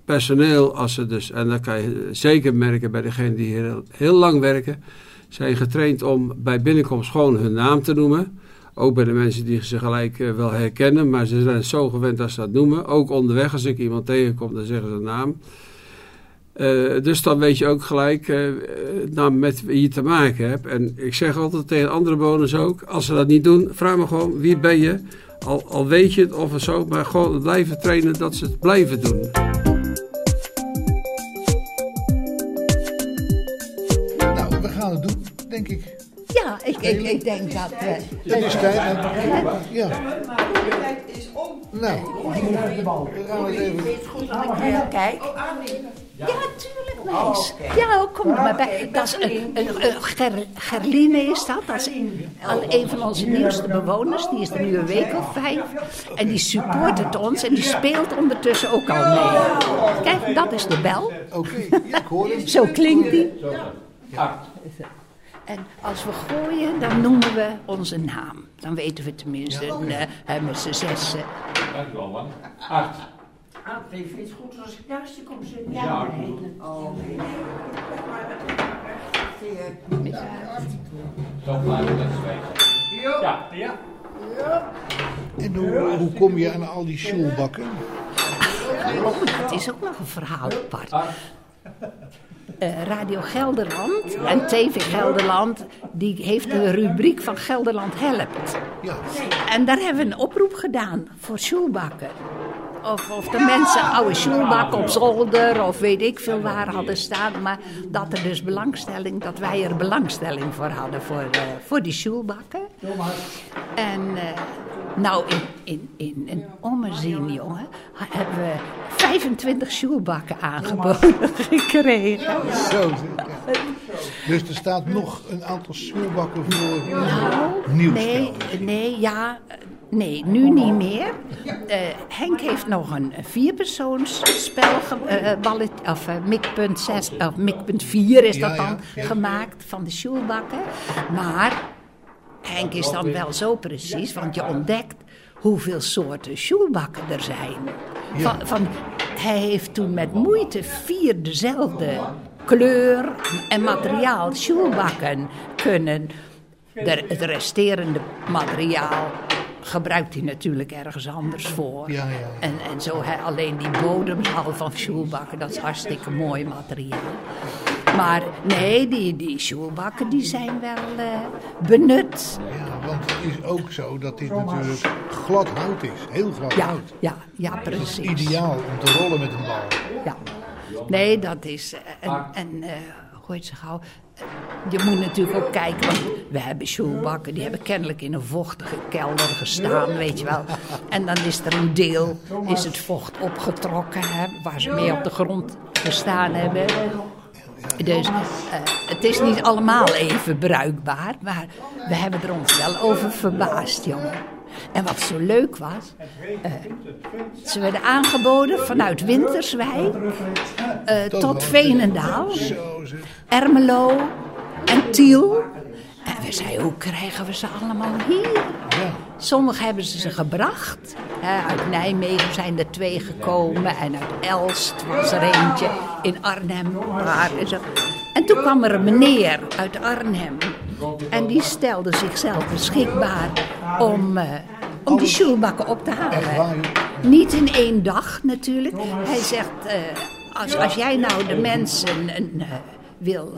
personeel, als ze dus, en dat kan je zeker merken bij degenen die hier heel, lang werken, zijn getraind om bij binnenkomst gewoon hun naam te noemen. Ook bij de mensen die ze gelijk eh, wel herkennen, maar ze zijn zo gewend dat ze dat noemen. Ook onderweg, als ik iemand tegenkom, dan zeggen ze een naam. Eh, dus dan weet je ook gelijk nou, met wie je te maken hebt. En ik zeg altijd tegen andere bewoners ook, als ze dat niet doen, vraag me gewoon, wie ben je? Al, al weet je het of zo, maar gewoon blijven trainen dat ze het blijven doen. Nou, we gaan het doen, denk ik. Ja, ik, ik, ik denk dat... eh, Het is tijd. Ja. is om. Nou, we gaan het even... Kijk. Ja, tuurlijk, meis. Ja, ook, kom er maar bij. Dat is een, een, een Ger, Gerline is dat. Dat is al een van onze nieuwste bewoners. Die is er nu een week of vijf. En die support het ons en die speelt ondertussen ook al mee. Kijk, dat is de bel. Oké, ja, ik hoor het. Zo klinkt die. En als we gooien, dan noemen we onze naam. Dan weten we tenminste eh, hè, met z'n zessen. Dankjewel, man. Acht. Ah, vind je het goed als ik naast je kom zitten? Ja. nee. Oh, nee. Zo blijven we dat. Ja, ja. En hoe, hoe kom je aan al die sjoelbakken? Dat is ook nog een verhaal apart. Eh, Radio Gelderland en TV Gelderland, die heeft een rubriek van Gelderland Helpt. Ja. En daar hebben we een oproep gedaan voor sjoelbakken. Of, of de mensen oude sjoelbakken op zolder of weet ik veel waar hadden staan. Maar dat er dus belangstelling, dat wij er belangstelling voor hadden voor, eh, voor die sjoelbakken. En eh, nou, in, in, in een ommezien, jongen, hebben we 25 sjoelbakken aangeboden gekregen. Zo. Dus er staat nog een aantal sjoelbakken voor Nou, nieuwspel. nee, nee, ja, eh, nee, nu niet meer. Eh, Henk heeft nog een vierpersoonsspel, ge- eh, ballet, of uh, mikpunt 6, of mikpunt 4 is dat Ja, dan, ja. gemaakt van de sjoelbakken. Maar Henk is dan wel zo precies, want je ontdekt hoeveel soorten sjoelbakken er zijn. Van, van, hij heeft toen met moeite vier dezelfde kleur en materiaal sjoelbakken kunnen. De, het resterende materiaal gebruikt hij natuurlijk ergens anders voor. Ja, ja. En, en zo hij, alleen die bodemhal van sjoelbakken, dat is hartstikke mooi materiaal. Maar nee, die, die sjoelbakken die zijn wel eh, benut. Ja, want het is ook zo dat dit natuurlijk glad hout is. Heel glad Ja, hout. ja, ja, Dat is precies. ideaal om te rollen met een bal. Ja. Nee, dat is. eh, En, en eh, hoe heet ze gauw? Je moet natuurlijk ook kijken, want we hebben sjoelbakken, die hebben kennelijk in een vochtige kelder gestaan, weet je wel. En dan is er een deel, is het vocht opgetrokken, hè, waar ze mee op de grond gestaan hebben. Dus eh, het is niet allemaal even bruikbaar, maar we hebben er ons wel over verbaasd, jongen. En wat zo leuk was, eh, ze werden aangeboden vanuit Winterswijk eh, tot Veenendaal, Ermelo en Tiel. En we zeiden, hoe krijgen we ze allemaal hier? Sommigen hebben ze ze gebracht. Uit Nijmegen zijn er twee gekomen. En uit Elst was er eentje. In Arnhem. En, zo. en toen kwam er een meneer uit Arnhem. En die stelde zichzelf beschikbaar om, uh, om die sjoelbakken op te halen. Niet in één dag natuurlijk. Hij zegt, uh, als, als jij nou de mensen... Een, uh, wil,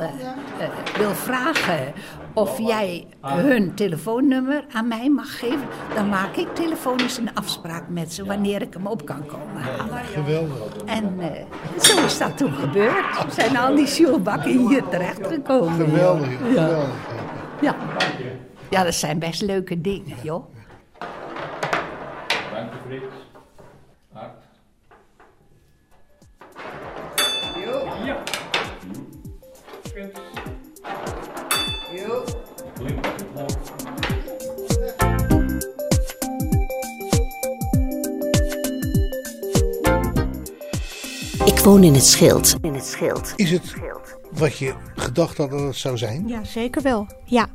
wil vragen of jij hun telefoonnummer aan mij mag geven, dan maak ik telefonisch een afspraak met ze wanneer ik hem op kan komen halen. Geweldig. En uh, zo is dat toen gebeurd. We zijn al die sjoelbakken hier terechtgekomen. Geweldig, Ja. geweldig. Ja. ja, dat zijn best leuke dingen, joh. In het Schild. In het Schild. Is het wat je gedacht had dat het zou zijn? Ja, zeker wel. Ja.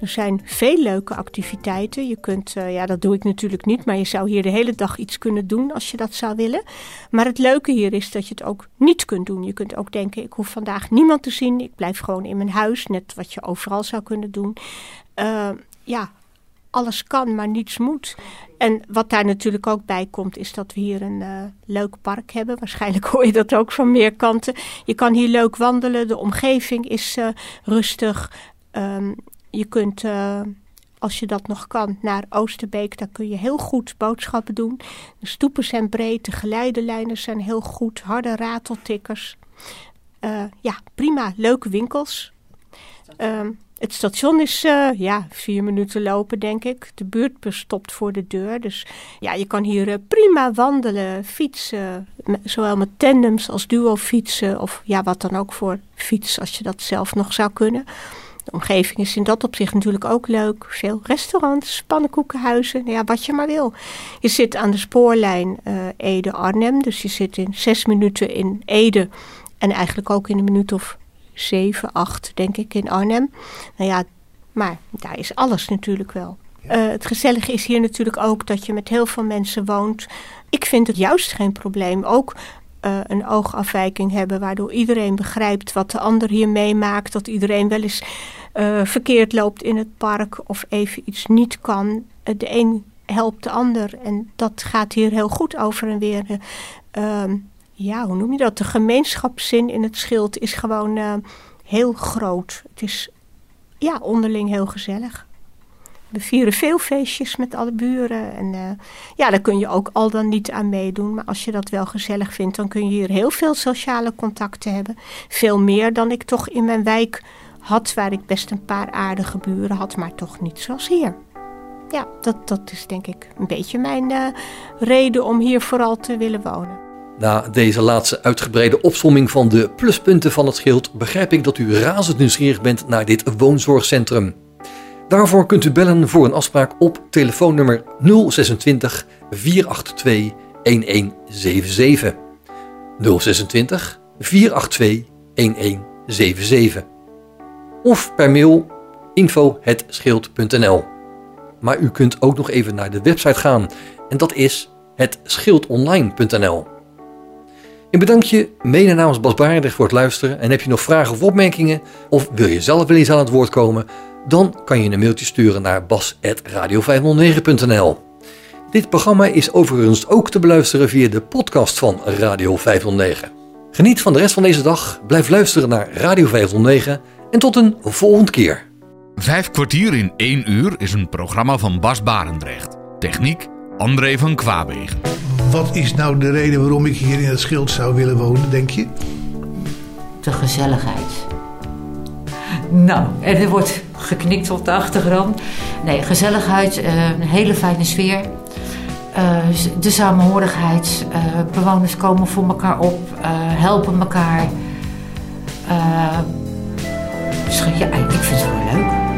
Er zijn veel leuke activiteiten. Je kunt, uh, ja, dat doe ik natuurlijk niet, maar je zou hier de hele dag iets kunnen doen als je dat zou willen. Maar het leuke hier is dat je het ook niet kunt doen. Je kunt ook denken: ik hoef vandaag niemand te zien. Ik blijf gewoon in mijn huis, net wat je overal zou kunnen doen. Uh, ja, alles kan, maar niets moet. En wat daar natuurlijk ook bij komt, is dat we hier een uh, leuk park hebben. Waarschijnlijk hoor je dat ook van meer kanten. Je kan hier leuk wandelen. De omgeving is uh, rustig. Um, je kunt, uh, als je dat nog kan, naar Oosterbeek. Daar kun je heel goed boodschappen doen. De stoepen zijn breed, de geleidenlijnen zijn heel goed. Harde rateltikkers. ja, prima. Leuke winkels. Um, het station is uh, ja, vier minuten lopen, denk ik. De buurtbus stopt voor de deur. Dus ja, je kan hier uh, prima wandelen, fietsen. Zowel met tandems als duo fietsen. Of ja, wat dan ook voor fiets, als je dat zelf nog zou kunnen. De omgeving is in dat opzicht natuurlijk ook leuk. Veel restaurants, pannenkoekenhuizen, ja, wat je maar wil. Je zit aan de spoorlijn uh, Ede-Arnhem. Dus je zit in zes minuten in Ede. En eigenlijk ook in een minuut of 7, 8 denk ik in Arnhem. Nou ja, maar daar is alles natuurlijk wel. Uh, het gezellige is hier natuurlijk ook dat je met heel veel mensen woont. Ik vind het juist geen probleem. Ook uh, een oogafwijking hebben waardoor iedereen begrijpt wat de ander hier meemaakt. Dat iedereen wel eens uh, verkeerd loopt in het park of even iets niet kan. de een helpt de ander en dat gaat hier heel goed over en weer. Ja, hoe noem je dat? De gemeenschapszin in het schild is gewoon uh, heel groot. Het is ja, onderling heel gezellig. We vieren veel feestjes met alle buren. En uh, ja, daar kun je ook al dan niet aan meedoen. Maar als je dat wel gezellig vindt, dan kun je hier heel veel sociale contacten hebben. Veel meer dan ik toch in mijn wijk had, waar ik best een paar aardige buren had, maar toch niet zoals hier. Ja, dat, dat is denk ik een beetje mijn uh, reden om hier vooral te willen wonen. Na deze laatste uitgebreide opsomming van de pluspunten van het schild begrijp ik dat u razend nieuwsgierig bent naar dit woonzorgcentrum. Daarvoor kunt u bellen voor een afspraak op telefoonnummer 026 482 1177. 026 482 1177. Of per mail info.schild.nl. Maar u kunt ook nog even naar de website gaan en dat is het schildonline.nl. Ik bedank je mede namens Bas Baardig voor het luisteren. En heb je nog vragen of opmerkingen? Of wil je zelf wel eens aan het woord komen? Dan kan je een mailtje sturen naar bas.radio509.nl Dit programma is overigens ook te beluisteren via de podcast van Radio 509. Geniet van de rest van deze dag. Blijf luisteren naar Radio 509. En tot een volgende keer. Vijf kwartier in één uur is een programma van Bas Barendrecht. Techniek André van Kwaabegen. Wat is nou de reden waarom ik hier in het schild zou willen wonen, denk je? De gezelligheid. Nou, en er wordt geknikt op de achtergrond. Nee, gezelligheid, eh, een hele fijne sfeer. Eh, de samenhorigheid. eh, bewoners komen voor elkaar op, helpen elkaar. Ja, ik vind het wel leuk.